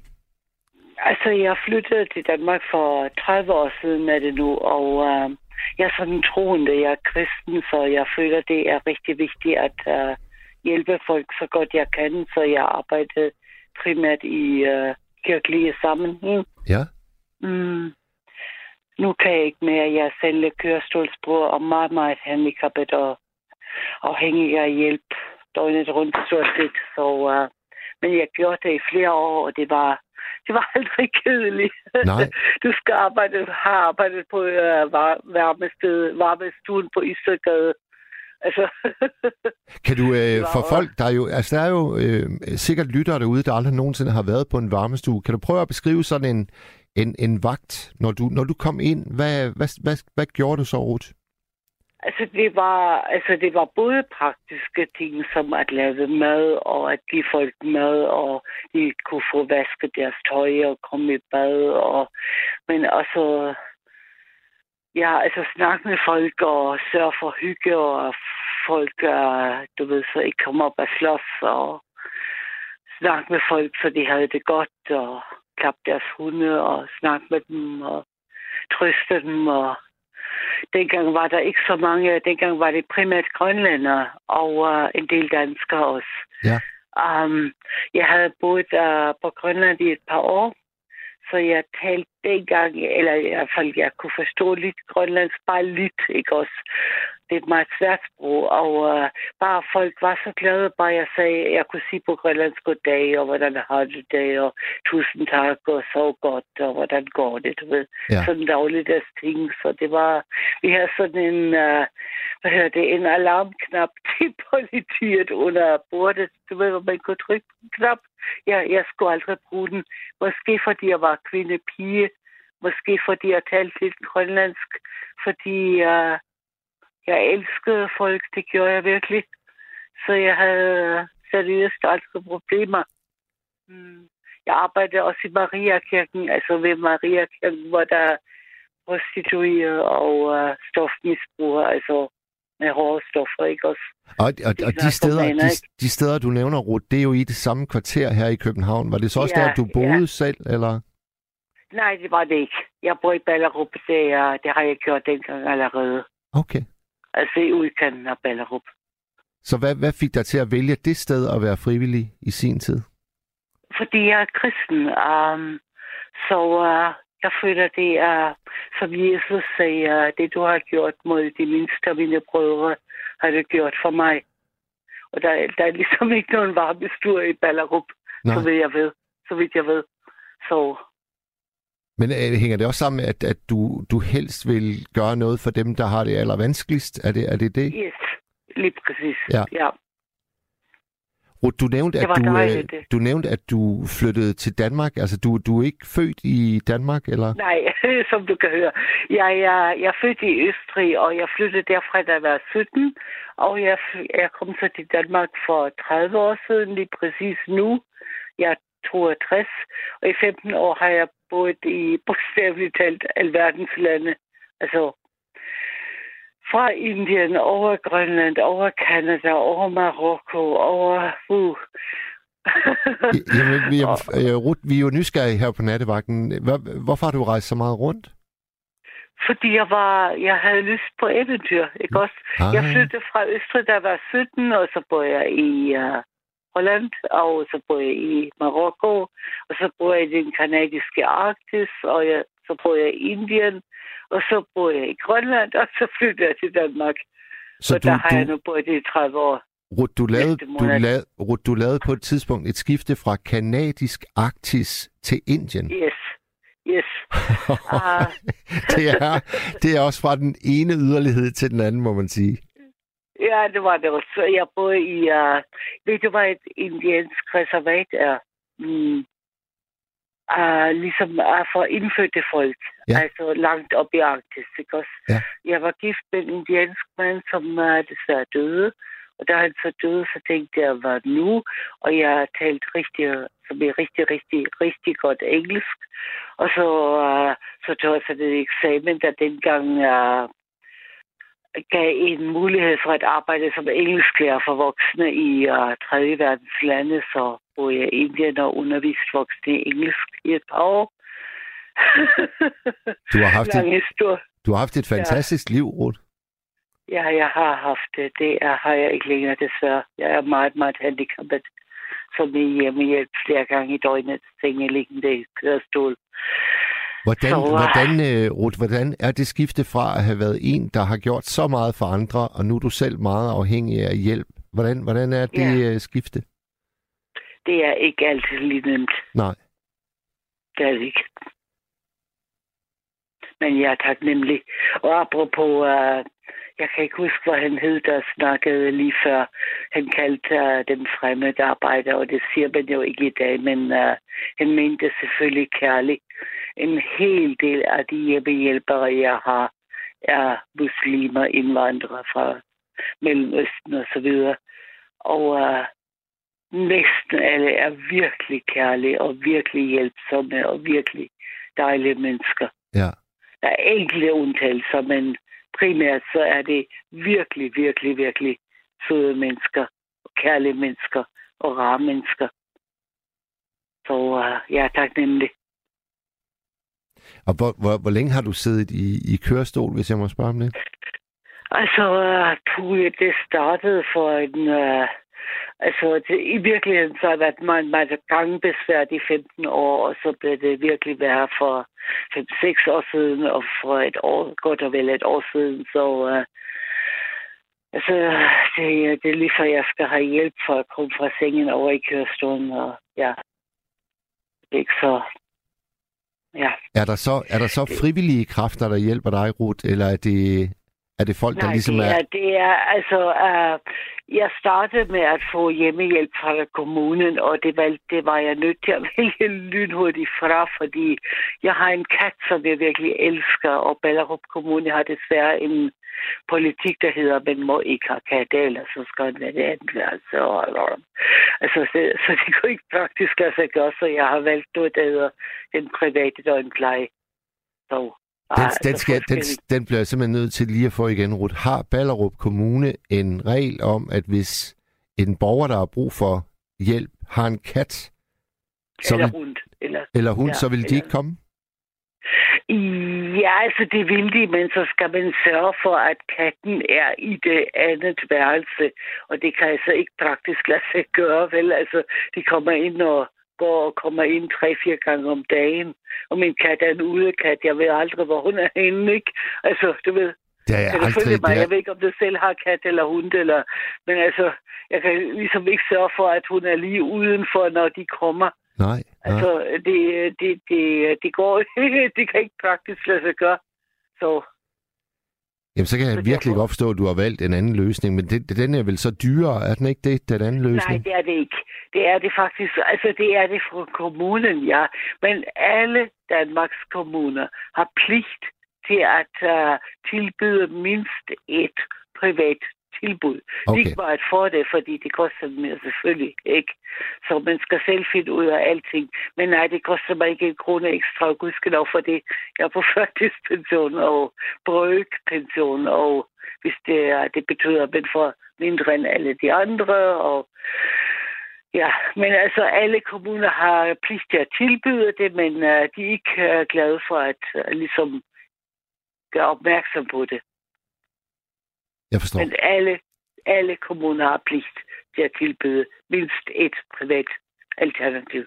Altså, jeg flyttede til Danmark for 30 år siden er det nu, og uh, jeg er sådan troende, jeg er kristen, så jeg føler, det er rigtig vigtigt at uh, hjælpe folk så godt jeg kan, så jeg arbejder primært i uh, kirkelige sammenhæng. Ja. Mm. Nu kan jeg ikke mere. Jeg er selv kørestolsbrug og meget, meget handicappet og afhængig af hjælp døgnet rundt stort set. Så, uh, men jeg gjorde det i flere år, og det var, det var aldrig kedeligt. Nej. Du skal arbejde, har arbejdet på uh, varmested, varmestuen på Istergade. Altså, Kan du, øh, for folk, der er jo, altså der er jo øh, sikkert lyttere derude, der aldrig nogensinde har været på en varmestue. Kan du prøve at beskrive sådan en, en, en vagt, når du, når du kom ind? Hvad, hvad, hvad, hvad gjorde du så, Ruth? Altså det var altså det var både praktiske ting som at lave mad og at give folk mad og de kunne få vasket deres tøj og komme i bad og men også ja altså snakke med folk og sørge for hygge og folk du ved så ikke kommer op og slås og snakke med folk så de havde det godt og klappe deres hunde og snakke med dem og trøste dem og dengang var der ikke så mange. Dengang var det primært grønlændere og uh, en del danskere også. Ja. Um, jeg havde boet uh, på Grønland i et par år, så jeg talte dengang, eller i hvert fald jeg kunne forstå lidt grønlandsk, bare lidt, ikke også? Det er et meget svært sprog, og uh, bare folk var så glade, bare jeg sagde, jeg kunne sige på grønlandsk goddag, og hvordan har du det, og tusind tak, og så godt, og hvordan går det, du ved Ja. sådan dagligdags ting. Så det var, vi havde sådan en, uh, hvad hedder det, en alarmknap til politiet under bordet. Du ved, hvor man kunne trykke på en knap. Ja, jeg skulle aldrig bruge den. Måske fordi jeg var kvinde pige. Måske fordi jeg talte lidt grønlandsk. Fordi uh, jeg elskede folk. Det gjorde jeg virkelig. Så jeg havde seriøst aldrig problemer. Mm. Jeg arbejdede også i Mariakirken, altså ved Mariakirken, hvor der er prostituerede og uh, stofmisbrugere, altså med hårde stoffer, ikke også? Og, og, og de, er steder, de, de steder, du nævner, Ruth, det er jo i det samme kvarter her i København. Var det så også Ja, der, du boede ja. selv, eller? Nej, det var det ikke. Jeg bor i Ballerup, det, er, det har jeg gjort dengang allerede. Okay. Altså i udkanten af Ballerup. Så hvad, hvad fik dig til at vælge det sted at være frivillig i sin tid? Fordi jeg er kristen, um, så uh, jeg føler, det er, som Jesus sagde, det du har gjort mod de mindste af mine brødre, har du gjort for mig. Og der, der er ligesom ikke nogen varmestue i Ballerup, Nej. så vidt jeg ved. Så vidt jeg ved. Så Men øh, hænger det også sammen med, at, at du, du helst vil gøre noget for dem, der har det allervanskeligst? Er det er det? det? yes, lige præcis. Ja. ja. Ruth, du nævnte, at du, øh, dejligt, det. du nævnte, at du flyttede til Danmark. Altså, du, du er ikke født i Danmark, eller? Nej, som du kan høre. Jeg, jeg, jeg er født i Østrig, og jeg flyttede derfra, da jeg var 17. Og jeg, jeg kom så til Danmark for 30 år siden, lige præcis nu. Jeg er 62, og i 15 år har jeg boet i bogstaveligt talt alverdens lande. Altså fra Indien, over Grønland, over Kanada, over Marokko, over... Uh. Jamen, vi, øh, Ruth, vi er jo nysgerrige her på nattevagten. Hvor, hvorfor har du rejst så meget rundt? Fordi jeg var, jeg havde lyst på eventyr, ikke også? Ah. Jeg flyttede fra Østrig, jeg var 17, og så boede jeg i uh, Holland, og så boede jeg i Marokko, og så boede jeg i den kanadiske Arktis, og jeg, så boede jeg i Indien, og så boede jeg i Grønland, og så flyttede jeg til Danmark. Så og du, der har jeg du, nu boet i 30 år. Rut, du lavede, du, lavede, Rut, du lavede på et tidspunkt et skifte fra kanadisk Arktis til Indien. Yes. Yes. Ah. det, er, det er også fra den ene yderlighed til den anden, må man sige. Ja, det var det også. Jeg boede i, uh, ved du hvad et indiansk reservat er? Mm. Uh, ligesom uh, for indfødte folk. Ja. Altså langt op i Arktis, ikke også? Ja. Jeg var gift med en indiansk mand, som uh, desværre døde. Og da han så døde, så tænkte jeg, hvad nu? Og jeg talte rigtig, som er rigtig, rigtig, rigtig godt engelsk. Og så, uh, så tog jeg sådan et eksamen, der dengang uh, gav en mulighed for at arbejde som engelsklærer for voksne i uh, tredje verdens lande, så boede jeg i Indien og underviste voksne i engelsk i et par år. Du har haft et, du har haft et fantastisk liv, Rut. Ja, jeg har haft det. Det er, har jeg ikke længere desværre. Jeg er meget, meget handicappet. Som i hjemmehjælp flere gange i døgnet. Sengeliggende kørestol. Hvordan, Så, hvordan, uh, Ruth, hvordan er det skifte fra at have været en, der har gjort så meget for andre, og nu er du selv meget afhængig af hjælp? Hvordan, hvordan er det Ja. uh, skifte? Det er ikke altid lige nemt. Nej. Det er det ikke. Men jeg er taknemmelig. Og apropos, uh, jeg kan ikke huske, hvad han hed, der snakkede lige før. Han kaldte uh, den fremmede arbejder, og det siger man jo ikke i dag, men uh, han mente selvfølgelig kærligt. En hel del af de hjemmehjælpere, jeg har, er muslimer, indvandrere fra Mellemøsten og så videre. Og uh, næsten alle er virkelig kærlige og virkelig hjælpsomme og virkelig dejlige mennesker. Ja. Der er enkelte undtagelser, men primært så er det virkelig, virkelig, virkelig søde mennesker, og kærlige mennesker og rare mennesker. Så uh, jeg er taknemmelig. Og hvor, hvor, hvor længe har du siddet i, i kørestol, hvis jeg må spørge om det? Altså, uh, puh, det startede for en... Uh, altså, det, i virkeligheden så har jeg været meget, meget gangbesvært i 15 år, og så blev det virkelig værre for 5-6 år siden, og for et år, godt og vel et år siden, så... Uh, altså, det, det er lige for, jeg skal have hjælp for at komme fra sengen over i kørestolen, og ja, det er ikke så... Ja. Er der så, er der så frivillige kræfter, der hjælper dig, Ruth, eller er det, er det folk, Nej, der ligesom det er... er, det er altså, uh, jeg startede med at få hjemmehjælp fra kommunen, og det var, det var jeg nødt til at vælge lynhurtigt fra, fordi jeg har en kat, som jeg virkelig elsker, og Ballerup Kommune har desværre en politik, der hedder, at man må ikke have katte, eller så skal den være det andet værelse. Altså, så, så det kunne ikke praktisk lade sig gøre, så jeg har valgt noget, der hedder den private døgnpleje. Så, Den, altså, den, skal, den, den bliver jeg simpelthen nødt til lige at få igen, Ruth. Har Ballerup Kommune en regel om, at hvis en borger, der har brug for hjælp, har en kat, så eller vil, rundt. Eller, eller hund, ja, så vil de ikke komme? Ja, altså det vil de, men så skal man sørge for, at katten er i det andet værelse. Og det kan altså ikke praktisk lade sig gøre, vel? Altså, de kommer ind og går og kommer ind tre-fire gange om dagen. Og min kat er en udekat. Jeg ved aldrig, hvor hun er henne, ikke? Altså, du ved, Det er jeg følge aldrig... mig? Det Jeg er, ved ikke, om du selv har kat eller hund, eller... Men altså, jeg kan ligesom ikke sørge for, at hun er lige udenfor, når de kommer. nej, nej. Altså, det, det, det, det går det kan ikke praktisk lade sig gøre. Så Jamen, så kan jeg virkelig godt forstå, at du har valgt en anden løsning, men det, den er vel så dyrere, er den ikke det, den anden nej, løsning? det er det ikke. Det er det faktisk. Altså, det er det fra kommunen, ja. Men alle Danmarks kommuner har pligt til at uh, tilbyde mindst et privat tilbud. Okay. Ikke bare at få det, fordi det koster mere selvfølgelig ikke. Så man skal selv finde ud af alting. Men nej, det koster mig ikke en krone ekstra, gudskelov for det. Jeg er på førtidspension og brøkpension, og hvis det, er, det betyder, at man får mindre end alle de andre, og Ja, men altså alle kommuner har pligt til at tilbyde det, men uh, de er ikke uh, glade for at uh, ligesom gøre opmærksom på det. Jeg forstår. Men alle, alle kommuner har pligt til at tilbyde mindst et privat alternativ.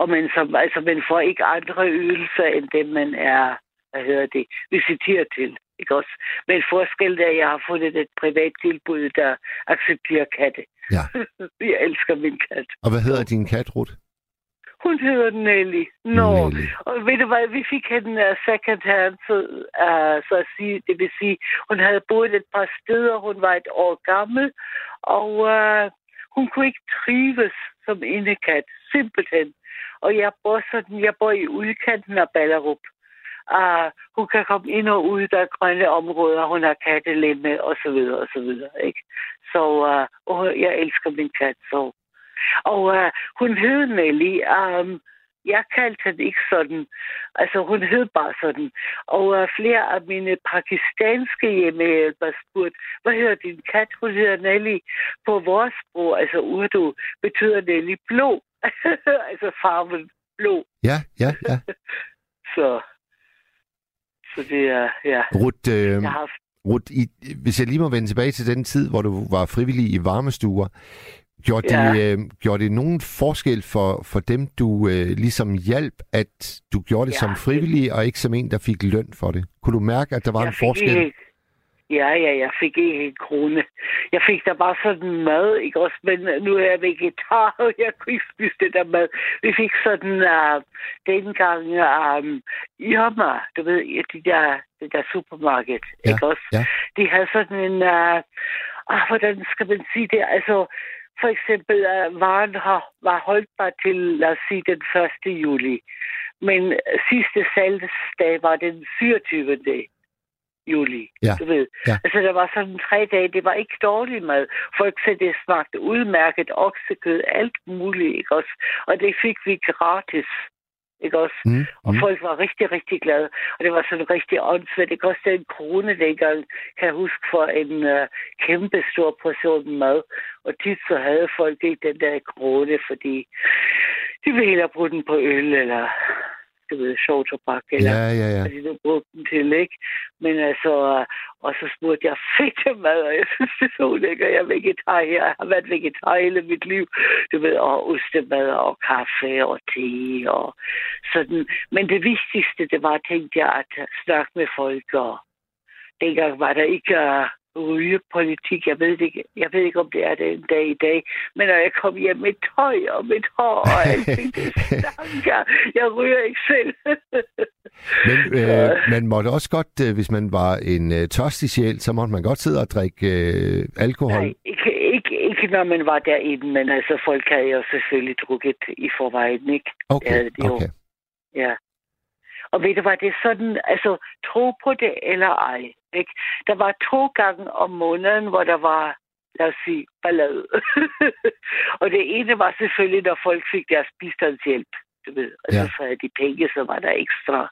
Og man, som, altså, man får ikke andre ydelser, end dem man er hvad hedder det, visiteret til. Ikke også? Men forskellen er, at jeg har fundet et privat tilbud, der accepterer katte. Ja. jeg elsker min kat. Og hvad hedder din kat, Ruth? Hun hedder Nelly. Nå, Nelly. og ved du hvad, vi fik hende uh, second hand, så, uh, så at sige, det vil sige, hun havde boet et par steder, hun var et år gammel, og uh, hun kunne ikke trives som indekat, simpelthen. Og jeg bor sådan, jeg bor i udkanten af Ballerup. Uh, hun kan komme ind og ud, der er grønne områder, hun har kattelemme og så videre og så videre, ikke? Så uh, og jeg elsker min kat, så og uh, hun hed Nelly. Um, jeg kaldte hende ikke sådan. Altså, hun hed bare sådan. Og uh, flere af mine pakistanske hjemmehjælper spurgte, hvad hedder din kat? Hun hedder Nelly. På vores sprog, altså Urdu, betyder Nelly blå. altså farven blå. Ja, ja, ja. så, så det er, ja. Ruth, øh, Jeg har haft Ruth i, hvis jeg lige må vende tilbage til den tid, hvor du var frivillig i varmestuer, gjorde, Ja. det, øh, gjorde det nogen forskel for, for dem, du øh, ligesom hjalp, at du gjorde det Ja, som frivillig, og ikke som en, der fik løn for det? Kunne du mærke, at der var jeg en forskel? Ikke, ja, ja, jeg fik ikke en krone. Jeg fik da bare sådan mad, ikke også? Men nu er jeg vegetar, og jeg kunne ikke spise det der mad. Vi fik sådan, uh, dengang, um, Irma, du ved, i de der, det der supermarked, Ja, ikke også? ja. De havde sådan en, uh, ah, hvordan skal man sige det? Altså, for eksempel, uh, varen har, var holdbar til, lad os sige, den 1. juli. Men sidste salgsdag var den 27. juli. Ja, Du ved. ja. Altså, der var sådan tre dage. Det var ikke dårlig mad. Folk sagde, det smagte udmærket oksekød, alt muligt, ikke også? Og det fik vi gratis. Ikke også? Mm, Og mm. folk var rigtig, rigtig glade. Og det var sådan rigtig åndssvagt. Det kostede en krone dengang, kan jeg huske, for en uh, kæmpe stor portion mad. Og tit så havde folk ikke den der krone, fordi de ville hellere bruge den på øl, eller du ved, sjov tobak, eller Ja, ja, ja. de nu brugte den til, ikke? Men altså, og så spurgte jeg, fedt mad, og jeg synes, det er så lækker. Jeg er vegetar. Jeg har været vegetar hele mit liv. Du ved, og ostemad og kaffe og te og sådan. Men det vigtigste, det var, tænkte jeg, at snakke med folk, og dengang var der ikke uh, rygepolitik. Jeg ved, det ikke, jeg ved ikke, om det er det en dag i dag. Men når jeg kom hjem med tøj og mit hår og alting, det stank jeg. Jeg ryger ikke selv. Men øh, man måtte også godt, øh, hvis man var en øh, tørstig sjæl, så måtte man godt sidde og drikke øh, alkohol. Nej, ikke, ikke, ikke når man var derinde, men altså folk havde jo selvfølgelig drukket i forvejen, ikke? Okay, det er jo- okay. Ja. Og ved du hvad, det sådan, altså tro på det eller ej, ikke? Der var to gange om måneden, hvor der var, lad os sige, ballade. og det ene var selvfølgelig, når folk fik deres bistandshjælp, du ved. Og Ja. så havde de penge, så var der ekstra,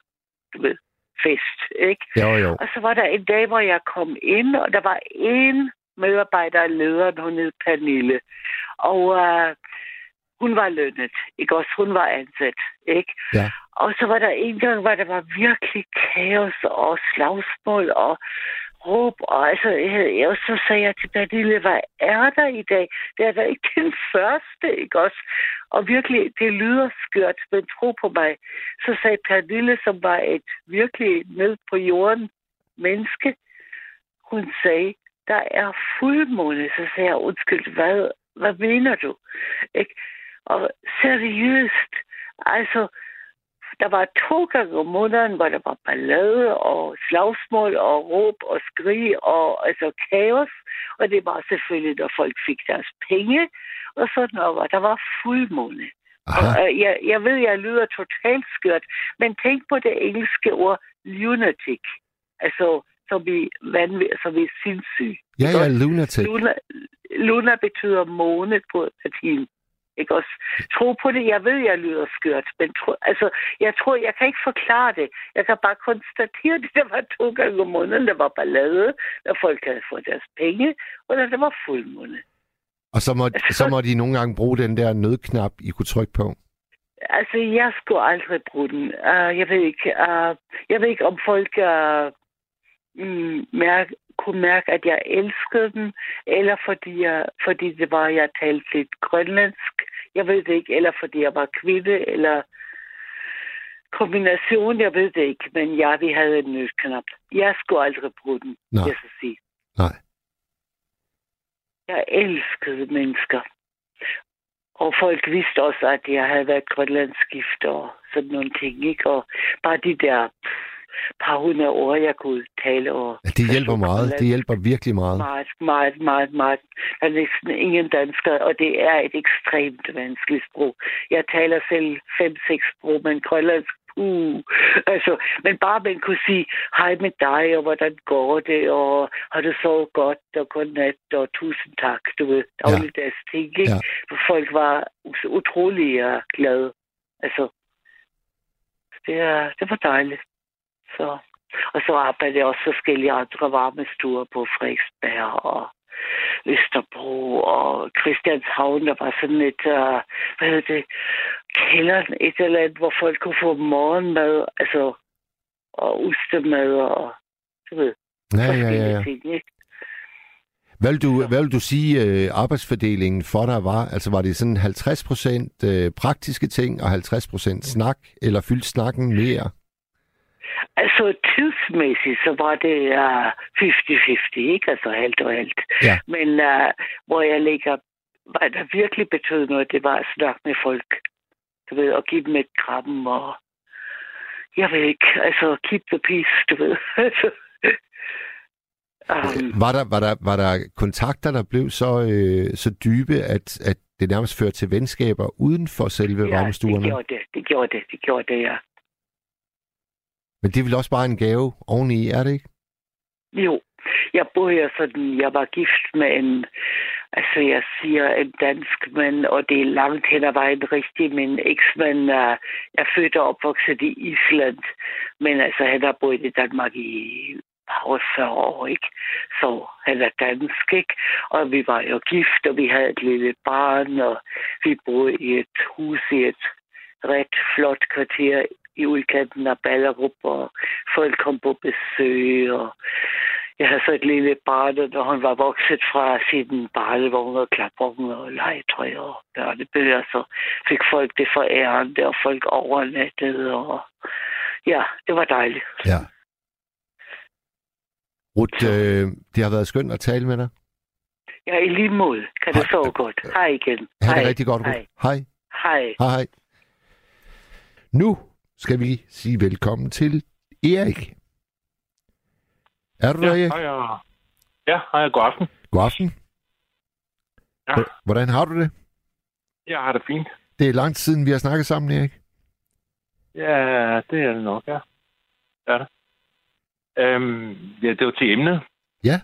du ved, fest, ikke? Jo, jo. Og så var der en dag, hvor jeg kom ind, og der var en medarbejder lederen, hun hed Pernille. Og uh, hun var lønnet, ikke også? Hun var ansat, ikke? Ja. Og så var der en gang, hvor der var virkelig kaos og slagsmål og råb. Og altså, jeg, og så sagde jeg til Pernille, hvad er der i dag? Det er der ikke den første, ikke også? Og virkelig, det lyder skørt, men tro på mig. Så sagde Pernille, som var et virkelig ned på jorden menneske, hun sagde, der er fuldmåne. Så sagde jeg, undskyld, hvad, hvad mener du? Ikke? Og seriøst, altså, der var to gange om måneden, hvor der var ballade og slagsmål og råb og skrig og altså kaos. Og det var selvfølgelig, når folk fik deres penge og sådan noget. Og der var fuldmåne. Aha. Og, øh, jeg, jeg ved, jeg lyder totalt skørt, men tænk på det engelske ord lunatic. Altså, som i, vanvid, som i sindssyg. Ja, ja, lunatic. Luna, Luna betyder måne på latin. Ikke også? Tro på det. Jeg ved, jeg lyder skørt, men tro, altså, jeg tror, jeg kan ikke forklare det. Jeg kan bare konstatere, at der var to gange om måneden, der var ballade, når folk havde fået deres penge, og når der var fuldmåne. Og så må, så må de nogle gange bruge den der nødknap, I kunne trykke på. Altså, jeg skulle aldrig bruge den. Uh, jeg ved ikke, uh, jeg ved ikke, om folk uh, mm, mærke, kunne mærke, at jeg elskede den, eller fordi, jeg, fordi det var, jeg talte lidt grønlandsk. Jeg ved det ikke, eller fordi jeg var kvinde, eller kombination, jeg ved det ikke, men ja, vi havde en nødknap. Jeg skulle aldrig bruge den, Nej. jeg skal sige. Nej. Jeg elskede mennesker. Og folk vidste også, at jeg havde været grønlandsgift og sådan nogle ting, ikke? Og bare de der par hundrede ord, jeg kunne tale over. Ja, det hjælper meget. Det hjælper virkelig meget. Meget, meget, meget, meget. Der er næsten ingen dansker, og det er et ekstremt vanskeligt sprog. Jeg taler selv fem-seks sprog, men grønlandsk, uh. Altså, men bare man kunne sige, hej med dig, og hvordan går det, og har du så godt, og godnat, og tusind tak, du ved, dagligdags ja. ting, ikke? Ja. For folk var så utrolig glade. Altså, det, er, det var dejligt. Så. Og så arbejdede jeg også forskellige andre varmestuer på Frederiksberg og Østerbro og Christianshavn. Der var sådan et, uh, hvad hedder det, kælderen, et eller andet, hvor folk kunne få morgenmad, altså, og ostemad og, du ved, Ja, ja, ja. ja. ting, ikke? Hvad vil du, hvad vil du sige, øh, arbejdsfordelingen for dig var? Altså var det sådan 50 procent øh, praktiske ting og 50 procent snak, eller fyldte snakken mere? Altså tidsmæssigt, så var det uh, 50-50, ikke? Altså halvt og halvt. Ja. Men uh, hvor jeg ligger, hvad der virkelig betød noget, det var at snakke med folk. Du ved, og give dem et kram og... Jeg ved ikke, altså keep the peace, du ved. um, Var der, var der, var der kontakter, der blev så, øh, så dybe, at, at det nærmest førte til venskaber uden for selve ja, det varmestuerne? gjorde det, det gjorde det, det gjorde det, ja. Men det er vel også bare en gave oveni, er det ikke? Jo, jeg bor her sådan, jeg var gift med en, altså jeg siger en dansk mand, og det er langt hen ad vejen rigtigt, min eksmand uh, er født og opvokset i Island, men altså han har boet i Danmark i over 40 år, ikke? Så han er dansk, ikke? Og vi var jo gift, og vi havde et lille barn, og vi boede i et hus i et ret flot kvarter i udkanten af Ballerup, og folk kom på besøg, og jeg havde så et lille barn, og når han var vokset fra sin barnevogn og klapvogn og legetøj og børnebøger, så fik folk det forærende, og folk overnattede, og ja, det var dejligt. Ja. Ruth, øh, det har været skønt at tale med dig. Ja, i lige måde. Kan Hej. det så godt. Hej igen. Ha' Hej. det rigtig godt. Hej. Hej. Hej. Hej, hej. Nu skal vi sige velkommen til Erik. Er du der, Erik? hej, ja. Ja, hej, god aften. God aften. Ja. Hvordan har du det? Jeg har det fint. Det er lang tid siden, vi har snakket sammen, Erik. Ja, det er det nok, ja. Det er det. Øhm, ja, det var til emnet. Ja.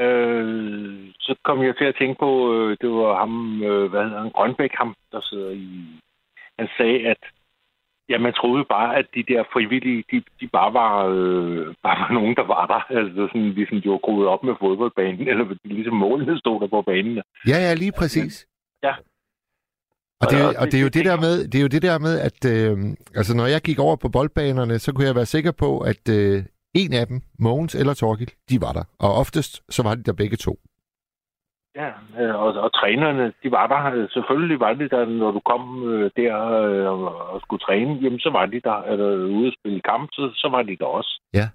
Øh, så kom jeg til at tænke på, øh, det var ham, øh, hvad hedder han, Grønbæk, ham, der sidder i... Han sagde, at ja, man troede bare, at de der frivillige, de, de bare, var, øh, bare var nogen, der var der. Altså sådan, ligesom de var groet op med fodboldbanen, eller ligesom målene stod der på banen. Ja, ja, lige præcis. Ja. Og det, Og- det er jo det- der med, det er jo det der med, at øh, altså når jeg gik over på boldbanerne, så kunne jeg være sikker på, at øh, en af dem, Mogens eller Torgild, de var der. Og oftest, så var de der begge to. Ja, øh, og, og trænerne, de var der. Øh, Selvfølgelig var de der, når du kom øh, der øh, og, skulle træne, jamen så var de der. Eller ude at spille kamp, så, så var de der også. Ja.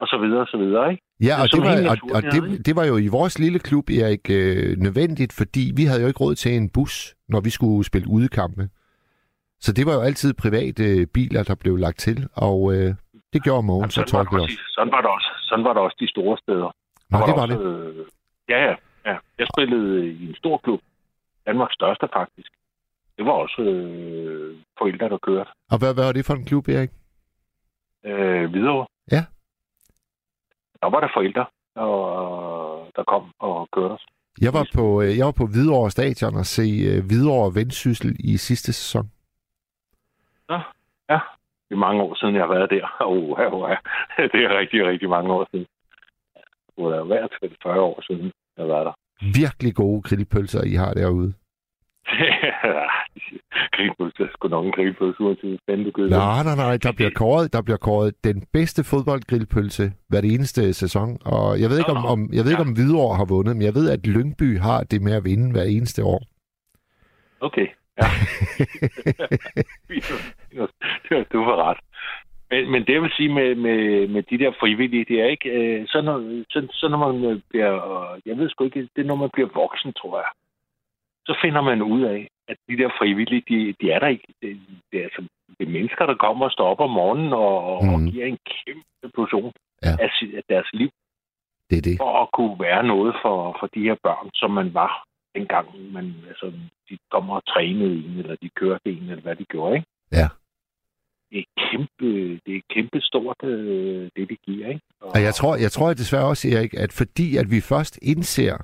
Og så videre, og så videre, ikke? Ja, og, det var, og, og det, det var jo i vores lille klub, Erik, øh, nødvendigt, fordi vi havde jo ikke råd til en bus, når vi skulle spille udekampe. Så det var jo altid private øh, biler, der blev lagt til, og øh, det gjorde Mogens og var Torgild også. sådan var det også. Sådan var det også de store steder. Nå, Der det var også, det. Øh, ja, ja, ja. Jeg spillede i en stor klub. Danmarks største, faktisk. Det var også øh, forældre, der kørte. Og hvad, hvad var det for en klub, Erik? Øh, videre. Ja. Der var der forældre, der, der kom og kørte os. Jeg var på, øh, jeg var på Hvidovre Stadion og se øh, Hvidovre Vendsyssel i sidste sæson. Det er mange år siden, jeg har været der. Oh, ja, oh, ja. Det er rigtig, rigtig mange år siden. Det hvert fald 40 år siden, har været der. Virkelig gode grillpølser, I har derude. grillpølse. Det er sgu nok en grillpølse, uanset hvor spændende du. Nej, nej, nej. Der bliver kåret, der bliver kåret den bedste fodboldgrillpølse hver det eneste sæson. Og jeg ved ikke, om, om, jeg ved ikke, om Hvidovre har vundet, men jeg ved, at Lyngby har det med at vinde hver eneste år. Okay, Ja. du var ret. Men, men det vil sige med, med, med de der frivillige, det er ikke... Øh, så, når, så, så når man bliver... Jeg ved sgu ikke, det er når man bliver voksen, tror jeg. Så finder man ud af, at de der frivillige, de, de er der ikke. Det, det, er, altså, det er mennesker, der kommer og står op om morgenen og, mm. og giver en kæmpe portion ja. af, af deres liv. Det er det. For at kunne være noget for, for de her børn, som man var dengang. Man, altså, de kommer og trænede en, eller de kørte en, eller hvad de gjorde, ikke? Ja. Det er kæmpe, det er kæmpe stort, øh, det de giver, ikke? Og, og jeg tror, jeg tror desværre også, Erik, at fordi at vi først indser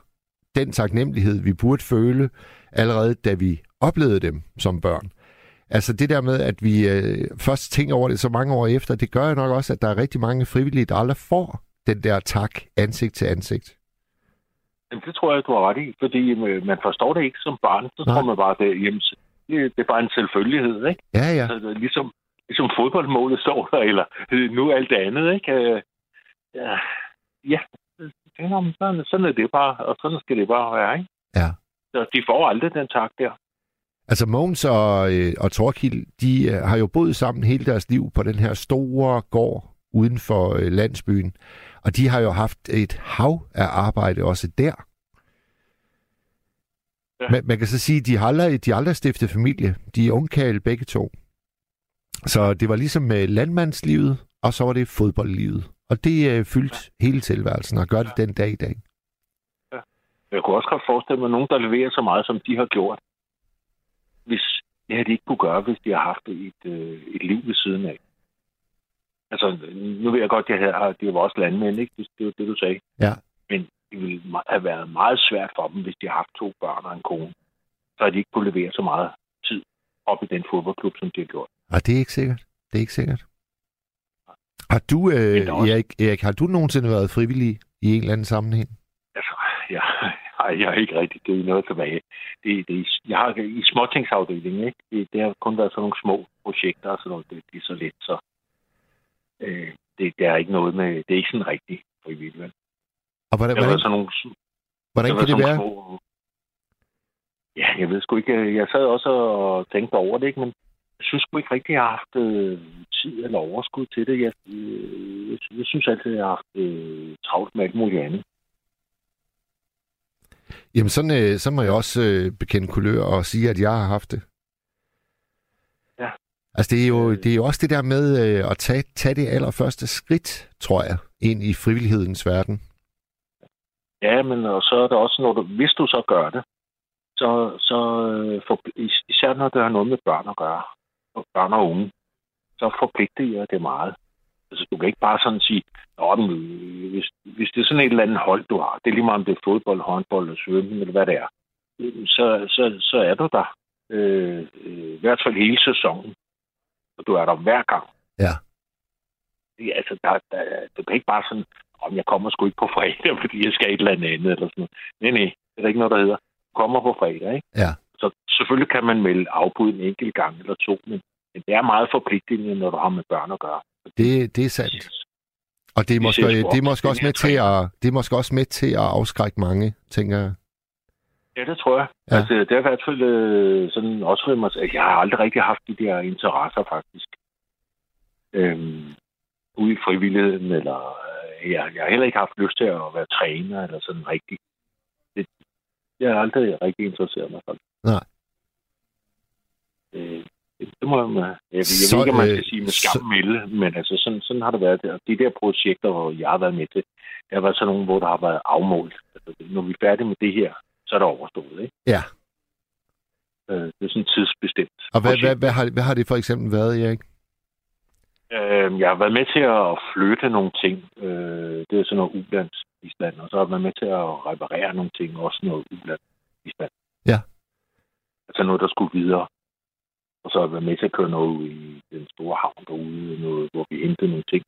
den taknemmelighed, vi burde føle, allerede da vi oplevede dem som børn. Altså det der med, at vi øh, først tænker over det så mange år efter, det gør jo nok også, at der er rigtig mange frivillige, der aldrig får den der tak ansigt til ansigt. Jamen, det tror jeg, du har ret i, fordi øh, man forstår det ikke som barn. Så Nej. tror man bare, det, jamen, det er bare en selvfølgelighed, ikke? Ja, ja. Så, ligesom, ligesom fodboldmålet står der, eller nu alt det andet, ikke? Øh, ja, ja. Sådan, sådan er det bare, og sådan skal det bare være, ikke? Ja. Så de får aldrig den tak der. Altså Mogens og, øh, og Torkild, de øh, har jo boet sammen hele deres liv på den her store gård uden for øh, landsbyen. Og de har jo haft et hav af arbejde også der. Ja. Man, man kan så sige, at de har aldrig, de har aldrig stiftet familie. De er ungkale begge to. Så det var ligesom med landmandslivet, og så var det fodboldlivet. Og det øh, fyldt ja. hele tilværelsen, og gør det den dag i dag. Ja. Jeg kunne også godt forestille mig, at nogen, der leverer så meget, som de har gjort, hvis det havde de ikke kunne gøre, hvis de har haft et, øh, et liv ved siden af. Altså, nu ved jeg godt, at jeg har, det var også landmænd, ikke? Det, det var det, du sagde. Ja. Men det ville have været meget svært for dem, hvis de har haft to børn og en kone. Så havde de ikke kunne levere så meget tid op i den fodboldklub, som de har gjort. Og det er ikke sikkert. Det er ikke sikkert. Har du, øh, Erik, Erik, har du nogensinde været frivillig i en eller anden sammenhæng? Altså, ja, jeg, jeg er ikke rigtig det er noget tilbage. Det, det, jeg har i småtingsafdelingen, ikke? Det, det har kun været sådan nogle små projekter og sådan noget. Det, det er så lidt, så øh, det, det, er ikke noget med, det er ikke sådan rigtigt frivilligt. Vel? Og hvordan, hvordan, sådan nogle, hvordan kan det være? Små, ja, jeg ved sgu ikke. Jeg sad også og tænkte over det, ikke? men jeg synes sgu ikke rigtig, jeg har haft øh, tid eller overskud til det. Jeg, øh, jeg, jeg synes altid, at jeg har haft øh, travlt med alt muligt andet. Jamen, sådan, øh, så må jeg også øh, bekende kulør og sige, at jeg har haft det. Ja. Altså, det er jo, det er jo også det der med øh, at tage, tage det allerførste skridt, tror jeg, ind i frivillighedens verden. Ja, men og så er det også, når du, hvis du så gør det, så, så øh, for, især når det har noget med børn at gøre, og børn og unge, så forpligter jeg det meget. Altså, du kan ikke bare sådan sige, Nå, men, hvis, hvis det er sådan et eller andet hold, du har, det er lige meget om det er fodbold, håndbold eller svømning, eller hvad det er, så, så, så er du der. Øh, øh, I hvert fald hele sæsonen. Og du er der hver gang. Ja. Det, altså, der, der, du kan ikke bare sådan, om jeg kommer sgu ikke på fredag, fordi jeg skal et eller andet eller sådan noget. Nej, nej, det er ikke noget, der hedder. Kommer på fredag, ikke? Ja. Så selvfølgelig kan man melde afbud en enkelt gang eller to, men, det er meget forpligtende, når du har med børn at gøre. Det, det er sandt. Og det er, måske, det er måske også med til at, det er måske også med til at afskrække mange, tænker jeg. Ja, det tror jeg. Ja. Altså, det er i hvert fald øh, sådan også for mig, at jeg har aldrig rigtig haft de der interesser, faktisk. Øhm, ude i frivilligheden, eller øh, jeg, jeg har heller ikke haft lyst til at være træner, eller sådan rigtig. Det, jeg har aldrig rigtig interesseret mig for det. Nej. Øh, det må man, jeg, jeg så, ved ikke, om man skal sige med skam så... melde, men altså sådan, sådan har det været der. De der projekter, hvor jeg har været med til, der har været sådan nogle, hvor der har været afmålt. Altså, når vi er færdige med det her, så er det overstået, ikke? Ja. Øh, det er sådan tidsbestemt. Og hvad, hvad, hvad, har, hvad har det for eksempel været, Erik? Øh, jeg har været med til at flytte nogle ting. Øh, det er sådan noget ulandsbistand, og så har jeg været med til at reparere nogle ting, også noget ulandsbistand. Ja. Altså noget, der skulle videre. Og så jeg været med til at køre noget ud i den store havn derude, noget, hvor vi hentede nogle ting.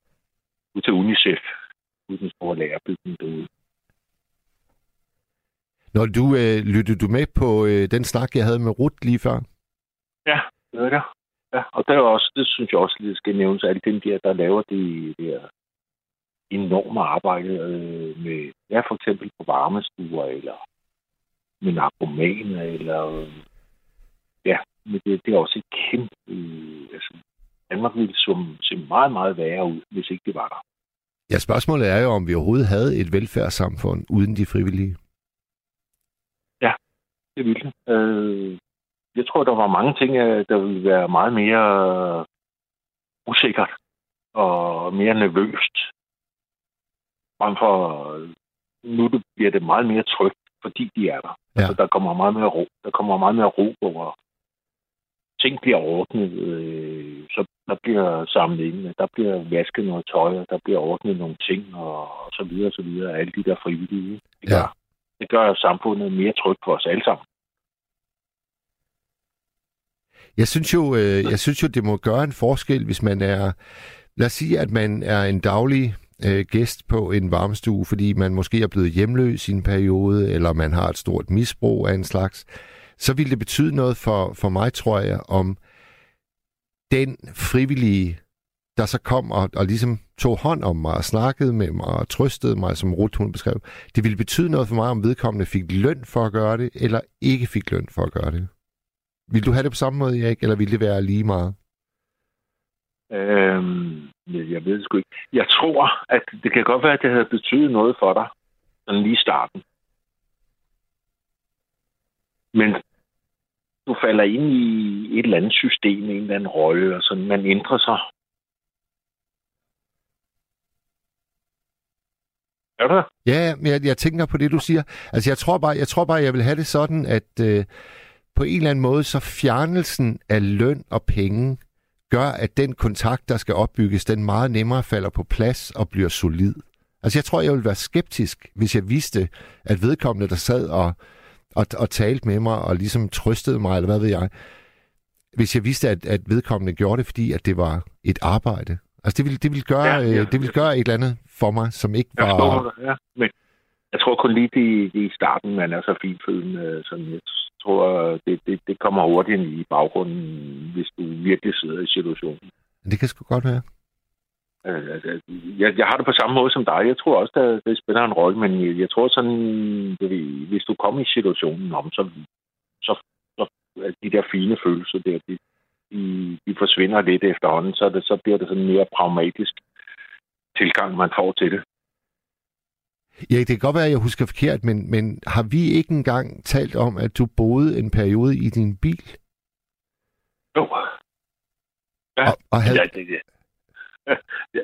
Ud til UNICEF, ud den store lærerbygning derude. Når du øh, lyttede du med på øh, den snak, jeg havde med Ruth lige før? Ja, det er det. Ja, og der er også, det synes jeg også lige skal nævnes, alle dem der, der laver det der enorme arbejde øh, med, ja, for eksempel på varmestuer, eller med narkomaner, eller men det, det er også et kæmpe... Øh, altså, Danmark ville som, se meget, meget værre ud, hvis ikke det var der. Ja, spørgsmålet er jo, om vi overhovedet havde et velfærdssamfund uden de frivillige. Ja, det ville det. Øh, jeg tror, der var mange ting, øh, der ville være meget mere usikkert og mere nervøst. Frem for nu bliver det meget mere trygt, fordi de er der. Ja. Altså, der kommer meget mere ro. Der kommer meget mere ro over ting bliver ordnet, øh, så der bliver samlet ind, der bliver vasket noget tøj, og der bliver ordnet nogle ting, og, og så videre, og så videre, alle de der frivillige. Det gør, ja. det gør samfundet mere trygt for os alle sammen. Jeg synes jo, øh, jeg synes jo, det må gøre en forskel, hvis man er... Lad os sige, at man er en daglig øh, gæst på en varmestue, fordi man måske er blevet hjemløs i en periode, eller man har et stort misbrug af en slags. Så ville det betyde noget for, for mig, tror jeg, om den frivillige, der så kom og, og ligesom tog hånd om mig og snakkede med mig og trøstede mig, som Ruth hun beskrev, det ville betyde noget for mig, om vedkommende fik løn for at gøre det, eller ikke fik løn for at gøre det. Vil du have det på samme måde, Erik, eller ville det være lige meget? Øhm, jeg ved det sgu ikke. Jeg tror, at det kan godt være, at det havde betydet noget for dig, sådan lige i starten. Men falder ind i et eller andet system, en eller anden rolle, og sådan, man ændrer sig. Er du Ja, men jeg, jeg tænker på det, du siger. Altså, jeg tror bare, jeg, tror bare, jeg vil have det sådan, at øh, på en eller anden måde, så fjernelsen af løn og penge gør, at den kontakt, der skal opbygges, den meget nemmere falder på plads og bliver solid. Altså jeg tror, jeg ville være skeptisk, hvis jeg vidste, at vedkommende, der sad og, og, og talte med mig og ligesom trøstede mig, eller hvad ved jeg, hvis jeg vidste, at, at vedkommende gjorde det, fordi at det var et arbejde. Altså det ville, det ville, gøre, ja, ja, øh, det ville gøre et eller andet for mig, som ikke var... Jeg forstår ja. Men jeg tror kun lige det, det i starten, man er så finfølende, som jeg tror, det, det, det kommer hurtigt i baggrunden, hvis du virkelig sidder i situationen. Det kan sgu godt være. Øh, altså, jeg, jeg har det på samme måde som dig. Jeg tror også, at det spiller en rolle, men jeg, jeg tror sådan, hvis du kommer i situationen om, så, så, så de der fine følelser der, de, de, de forsvinder lidt efterhånden, så, det, så bliver det sådan mere pragmatisk tilgang, man får til det. Ja, det kan godt være, at jeg husker forkert, men, men har vi ikke engang talt om, at du boede en periode i din bil? Jo. Ja, og, og havde... ja, det. Ja,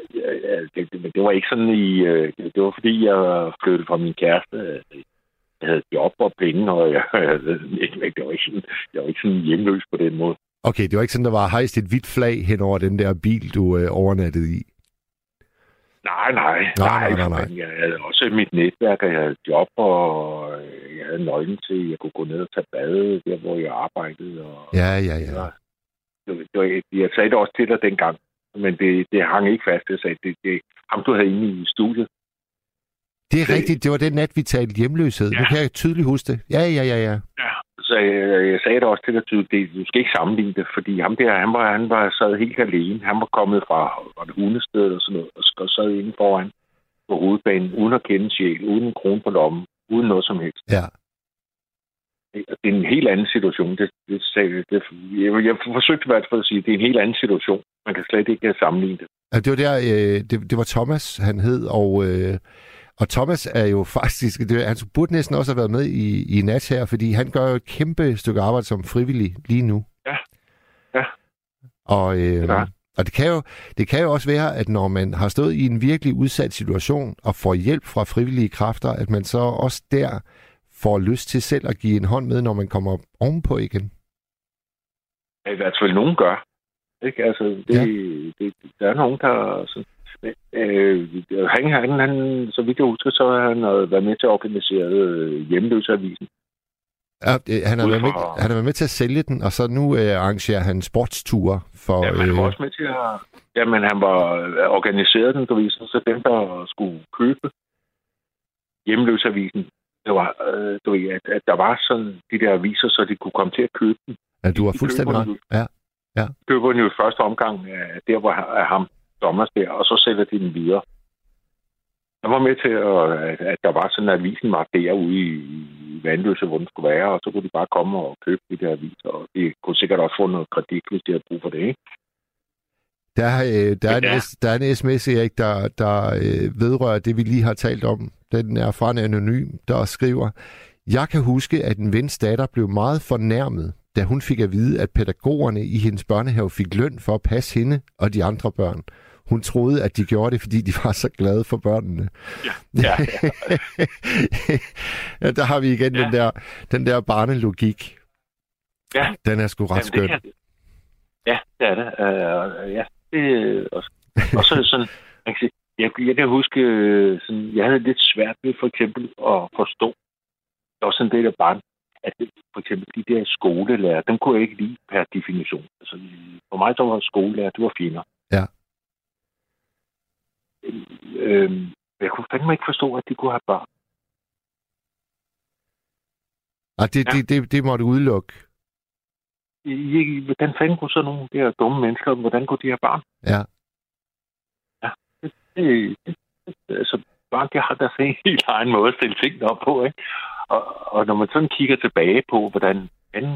det, det, det var ikke sådan i... Øh, det, var fordi, jeg flyttede fra min kæreste. Jeg havde job og penge, og jeg, jeg, jeg, det, var ikke sådan, jeg var ikke sådan hjemløs på den måde. Okay, det var ikke sådan, der var hejst et hvidt flag hen over den der bil, du øh, overnattede i? Nej, nej. Nej, nej, nej, nej. Jeg havde også mit netværk, og jeg havde job, og jeg havde nøglen til, at jeg kunne gå ned og tage bade, der hvor jeg arbejdede. Og, ja, ja, ja. Det, det var, jeg sagde det også til dig dengang, men det, det hang ikke fast. Jeg sagde, det, det ham du havde inde i studiet. Det er det, rigtigt. Det var den nat, vi talte hjemløshed. Ja. Nu kan jeg tydeligt huske det. Ja, ja, ja, ja. Ja, så jeg, jeg sagde det også til dig tydeligt. Du skal ikke sammenligne det, fordi ham der, han var, han var sad helt alene. Han var kommet fra, fra det hundested og sådan noget, og sad inde foran på hovedbanen, uden at kende sjæl, uden en krone på lommen, uden noget som helst. Ja. Det er en helt anden situation. Det, det, det, det, jeg, jeg forsøgte i hvert fald at sige, at det er en helt anden situation. Man kan slet ikke sammenligne det. Ja, det var der, øh, det, det var Thomas, han hed, og øh, og Thomas er jo faktisk, det, han burde næsten også have været med i, i nat her, fordi han gør jo et kæmpe stykke arbejde som frivillig lige nu. Ja, ja. Og, øh, ja. og det, kan jo, det kan jo også være, at når man har stået i en virkelig udsat situation og får hjælp fra frivillige kræfter, at man så også der får lyst til selv at give en hånd med, når man kommer ovenpå igen. I hvert fald nogen gør. Ikke? Altså, det, ja. det, der er nogen, der... Sådan, Øh, han, han, han, så vidt jeg husker, så har han været med til at organisere øh, hjemløseavisen. Ja, han har, været med, han har været med til at sælge den, og så nu øh, arrangerer han sportsture for... Ja, han var øh... også med til at... Jamen, han var øh, organiseret den, du ved, så dem, der skulle købe hjemløsavisen, det var, øh, du ved, at, at der var sådan de der aviser, så de kunne komme til at købe den. Ja, du har fuldstændig ret. Ja. ja. Køber den jo i første omgang af der, hvor er ham Thomas der, og så sælger de den videre. Jeg var med til, at, at der var sådan, at avisen var derude i vandløse, hvor den skulle være, og så kunne de bare komme og købe de der aviser, og de kunne sikkert også få noget kredit, hvis de havde brug for det, ikke? Der, øh, der, er en, Ja. Der er en sms, Erik, der, der øh, vedrører det, vi lige har talt om. Den er fra en anonym, der skriver, Jeg kan huske, at en vens datter blev meget fornærmet, da hun fik at vide, at pædagogerne i hendes børnehave fik løn for at passe hende og de andre børn. Hun troede, at de gjorde det, fordi de var så glade for børnene. Ja, ja. ja, der har vi igen Ja. den, der, den der barnelogik. Ja. Den er sgu ret Jamen, skøn. det kan... Ja, det er det. Uh, ja, det og, og så er det sådan, man kan sige, jeg, jeg kan huske, øh, sådan, jeg havde lidt svært ved for eksempel at forstå, der var sådan del af barn, at det, for eksempel de der skolelærer, dem kunne jeg ikke lide per definition. Altså, for mig så var skolelærer, det var finer. Ja. Øhm, jeg kunne fandme ikke forstå, at de kunne have børn. Og det, Ja. det, det, det må du udelukke. I- Hvordan fanden kunne så nogle af de her dumme mennesker, hvordan kunne de have barn? Ja. det, det, det, altså, bare de har deres helt egen måde at stille tingene op på, ikke? Og, og når man sådan kigger tilbage på, hvordan hvordan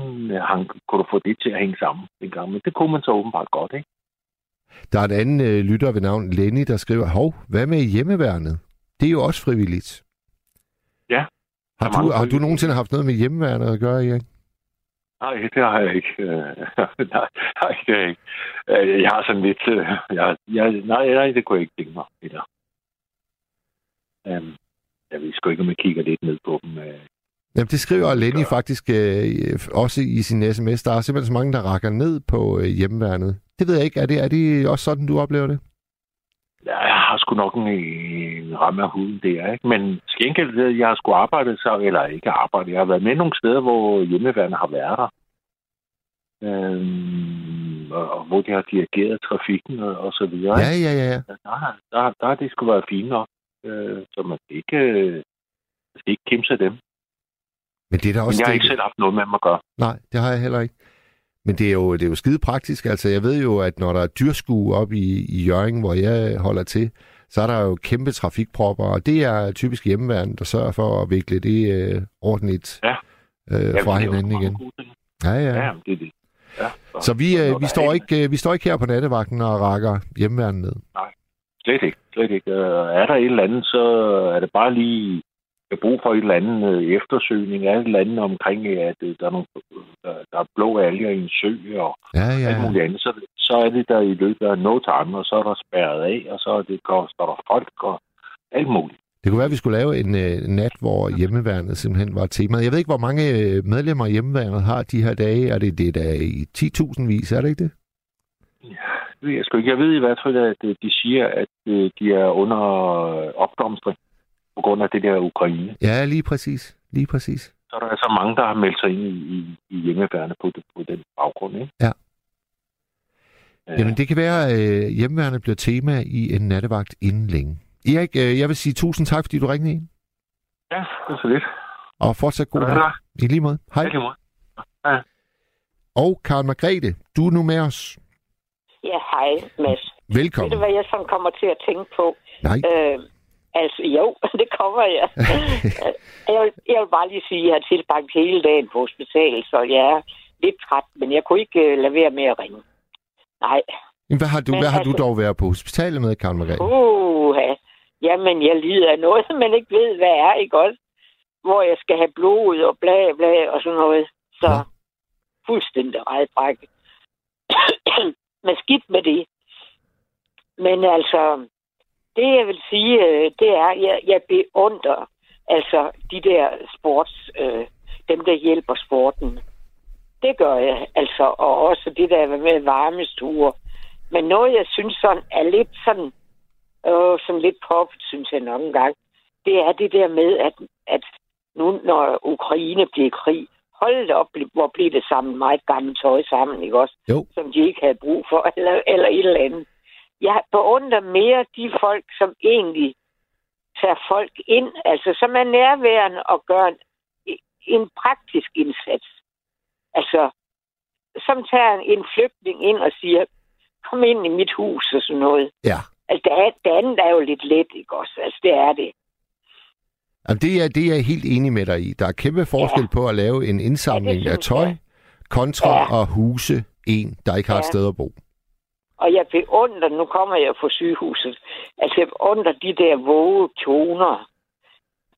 han, kunne du få det til at hænge sammen dengang, men det kunne man så åbenbart godt, ikke? Der er en anden øh, lytter ved navn Lenny, der skriver, Hov, hvad med hjemmeværnet? Det er jo også frivilligt. Ja, Har der du, har du nogensinde haft noget med hjemmeværnet at gøre, Erik? Nej, det har jeg ikke. Øh, nej, nej, det har jeg ikke. Øh, Jeg har sådan lidt... øh, Jeg, jeg, nej, nej, det kunne jeg ikke tænke mig. Eller. Um, jeg ved sgu ikke, om jeg kigger lidt ned på dem. Jamen, det skriver Lenny faktisk øh, også i sin sms. Der er simpelthen så mange, der rakker ned på øh, hjemmeværnet. Det ved jeg ikke. Er det, er det også sådan, du oplever det? Jeg har sgu nok en, en ramme af huden der, ikke? Men at jeg har sgu arbejdet så, eller ikke arbejdet, jeg har været med nogle steder, hvor hjemmeværende har været der. Øhm, og, og hvor de har dirigeret trafikken og, og så videre. Ja, ja, ja. Der, der, der har det sgu været fint nok. Øh, så man skal ikke, øh, skal ikke kæmpe sig dem. Men det er da Men også jeg har det, ikke selv haft noget med dem at gøre. Nej, det har jeg heller ikke. Men det er jo, det er jo skide praktisk. Altså, jeg ved jo, at når der er dyrskue op i, i Jørgen, hvor jeg holder til, så er der jo kæmpe trafikpropper, og det er typisk hjemmeværende, der sørger for at vikle det øh, ordentligt Ja. øh, Ja, fra hinanden igen. Ja, ja. Ja, det er det. Ja, Så vi, når øh, vi, står ikke, øh, vi står ikke her på nattevagten og rakker hjemmeværende ned. Slet ikke. Slet ikke. Øh, er der et eller andet, så er det bare lige jeg brug for et eller andet øh, eftersøgning, er et eller andet omkring, at øh, der er, nogle, der, der er blå alger i en sø og Ja, ja. alt ja. muligt andet. Så, så er det der i løbet af no time, og så er der spærret af, og så er det, går, står der folk og alt muligt. Det kunne være, at vi skulle lave en øh, nat, hvor hjemmeværnet simpelthen var temaet. Jeg ved ikke, hvor mange øh, medlemmer hjemmeværnet har de her dage. Er det det der i 10.000 vis, er det ikke det? Det ved jeg sgu ikke. Jeg ved i hvert fald, at øh, de siger, at øh, de er under øh, opblomstring på grund af det der Ukraine. Ja, lige præcis. Lige præcis. Så er der altså mange, der har meldt sig ind i, i, i hjemmeværende på, det, på den baggrund. Ikke? Ja. Øh, Jamen, det kan være, at øh, hjemmeværnet bliver tema i en nattevagt inden længe. Erik, øh, jeg vil sige tusind tak, fordi du ringede ind. Ja, det er så lidt. Og fortsat god Ja, dag. I lige måde. Hej. Ja, lige måde. Og Karen Margrethe, du er nu med os. Ja, hej, Mads. Ved Velkommen. du, hvad jeg sådan kommer til at tænke på? Nej. Øh, altså, jo, det kommer jeg. jeg, vil, jeg vil bare lige sige, at jeg har tilbragt hele dagen på hospitalet, så jeg er lidt træt, men jeg kunne ikke uh, lade være med at ringe. Nej. Jamen, Hvad har du, Men hvad har du altså- dog været på hospitalet med, Karen Margrethe? Uh, jamen, jeg lider af noget, man ikke ved, hvad er, ikke også? Hvor jeg skal have blod og bla bla og sådan noget. Så Nå. fuldstændig redbrækket. Men skidt med det. Men altså, det jeg vil sige, øh, det er, at jeg, jeg beundrer altså de der sports, øh, dem der hjælper sporten. Det gør jeg, altså, og også det der med varmestuer. Men noget, jeg synes sådan, er lidt sådan, øh, sådan lidt pop, synes jeg nok en gang, det er det der med, at, at nu når Ukraine bliver krig, hold op, hvor bliver det sammen meget gammelt tøj sammen, ikke også? Jo. Som de ikke havde brug for, eller, eller et eller andet. Jeg beundrer mere de folk, som egentlig tager folk ind, altså som er nærværende og gør en, en praktisk indsats. Altså, som tager en flygtning ind og siger, kom ind i mit hus og sådan noget. Ja. Altså, det, er, det andet er jo lidt let, ikke også? Altså, det er det. Jamen, det, er, det er jeg helt enig med dig i. Der er kæmpe forskel ja. på at lave en indsamling ja, af tøj kontra ja. at huse en, der ikke har ja. et sted at bo. Og jeg beundrer, nu kommer jeg fra sygehuset, altså jeg beundrer de der våge toner.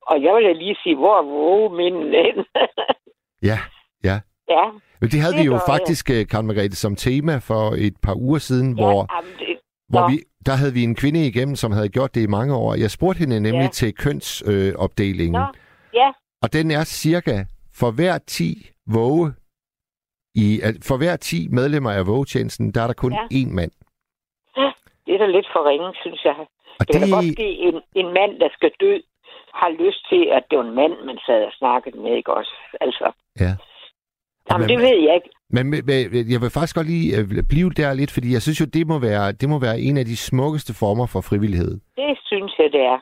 Og jeg vil lige sige, hvor er våge min ja, ja. Ja. Men det havde det vi jo faktisk, ja. Øh, Karen Margrethe, som tema for et par uger siden, ja, hvor, jamen det, hvor vi, der havde vi en kvinde igennem, som havde gjort det i mange år. Jeg spurgte hende nemlig ja. til kønsopdelingen. Øh, ja. Og den er cirka for hver 10 våge, i, for hver 10 medlemmer af vågetjenesten, der er der kun ja. én mand. Ja, det er da lidt for ringe, synes jeg. Og det, det kan godt ske, en, en mand, der skal dø, har lyst til, at det var en mand, man sad og snakkede med, ikke også? Altså. Ja. Jamen, men, det ved jeg ikke. Men, men jeg vil faktisk godt lige øh, blive der lidt, fordi jeg synes jo, det må, være, det må være en af de smukkeste former for frivillighed. Det synes jeg, det er.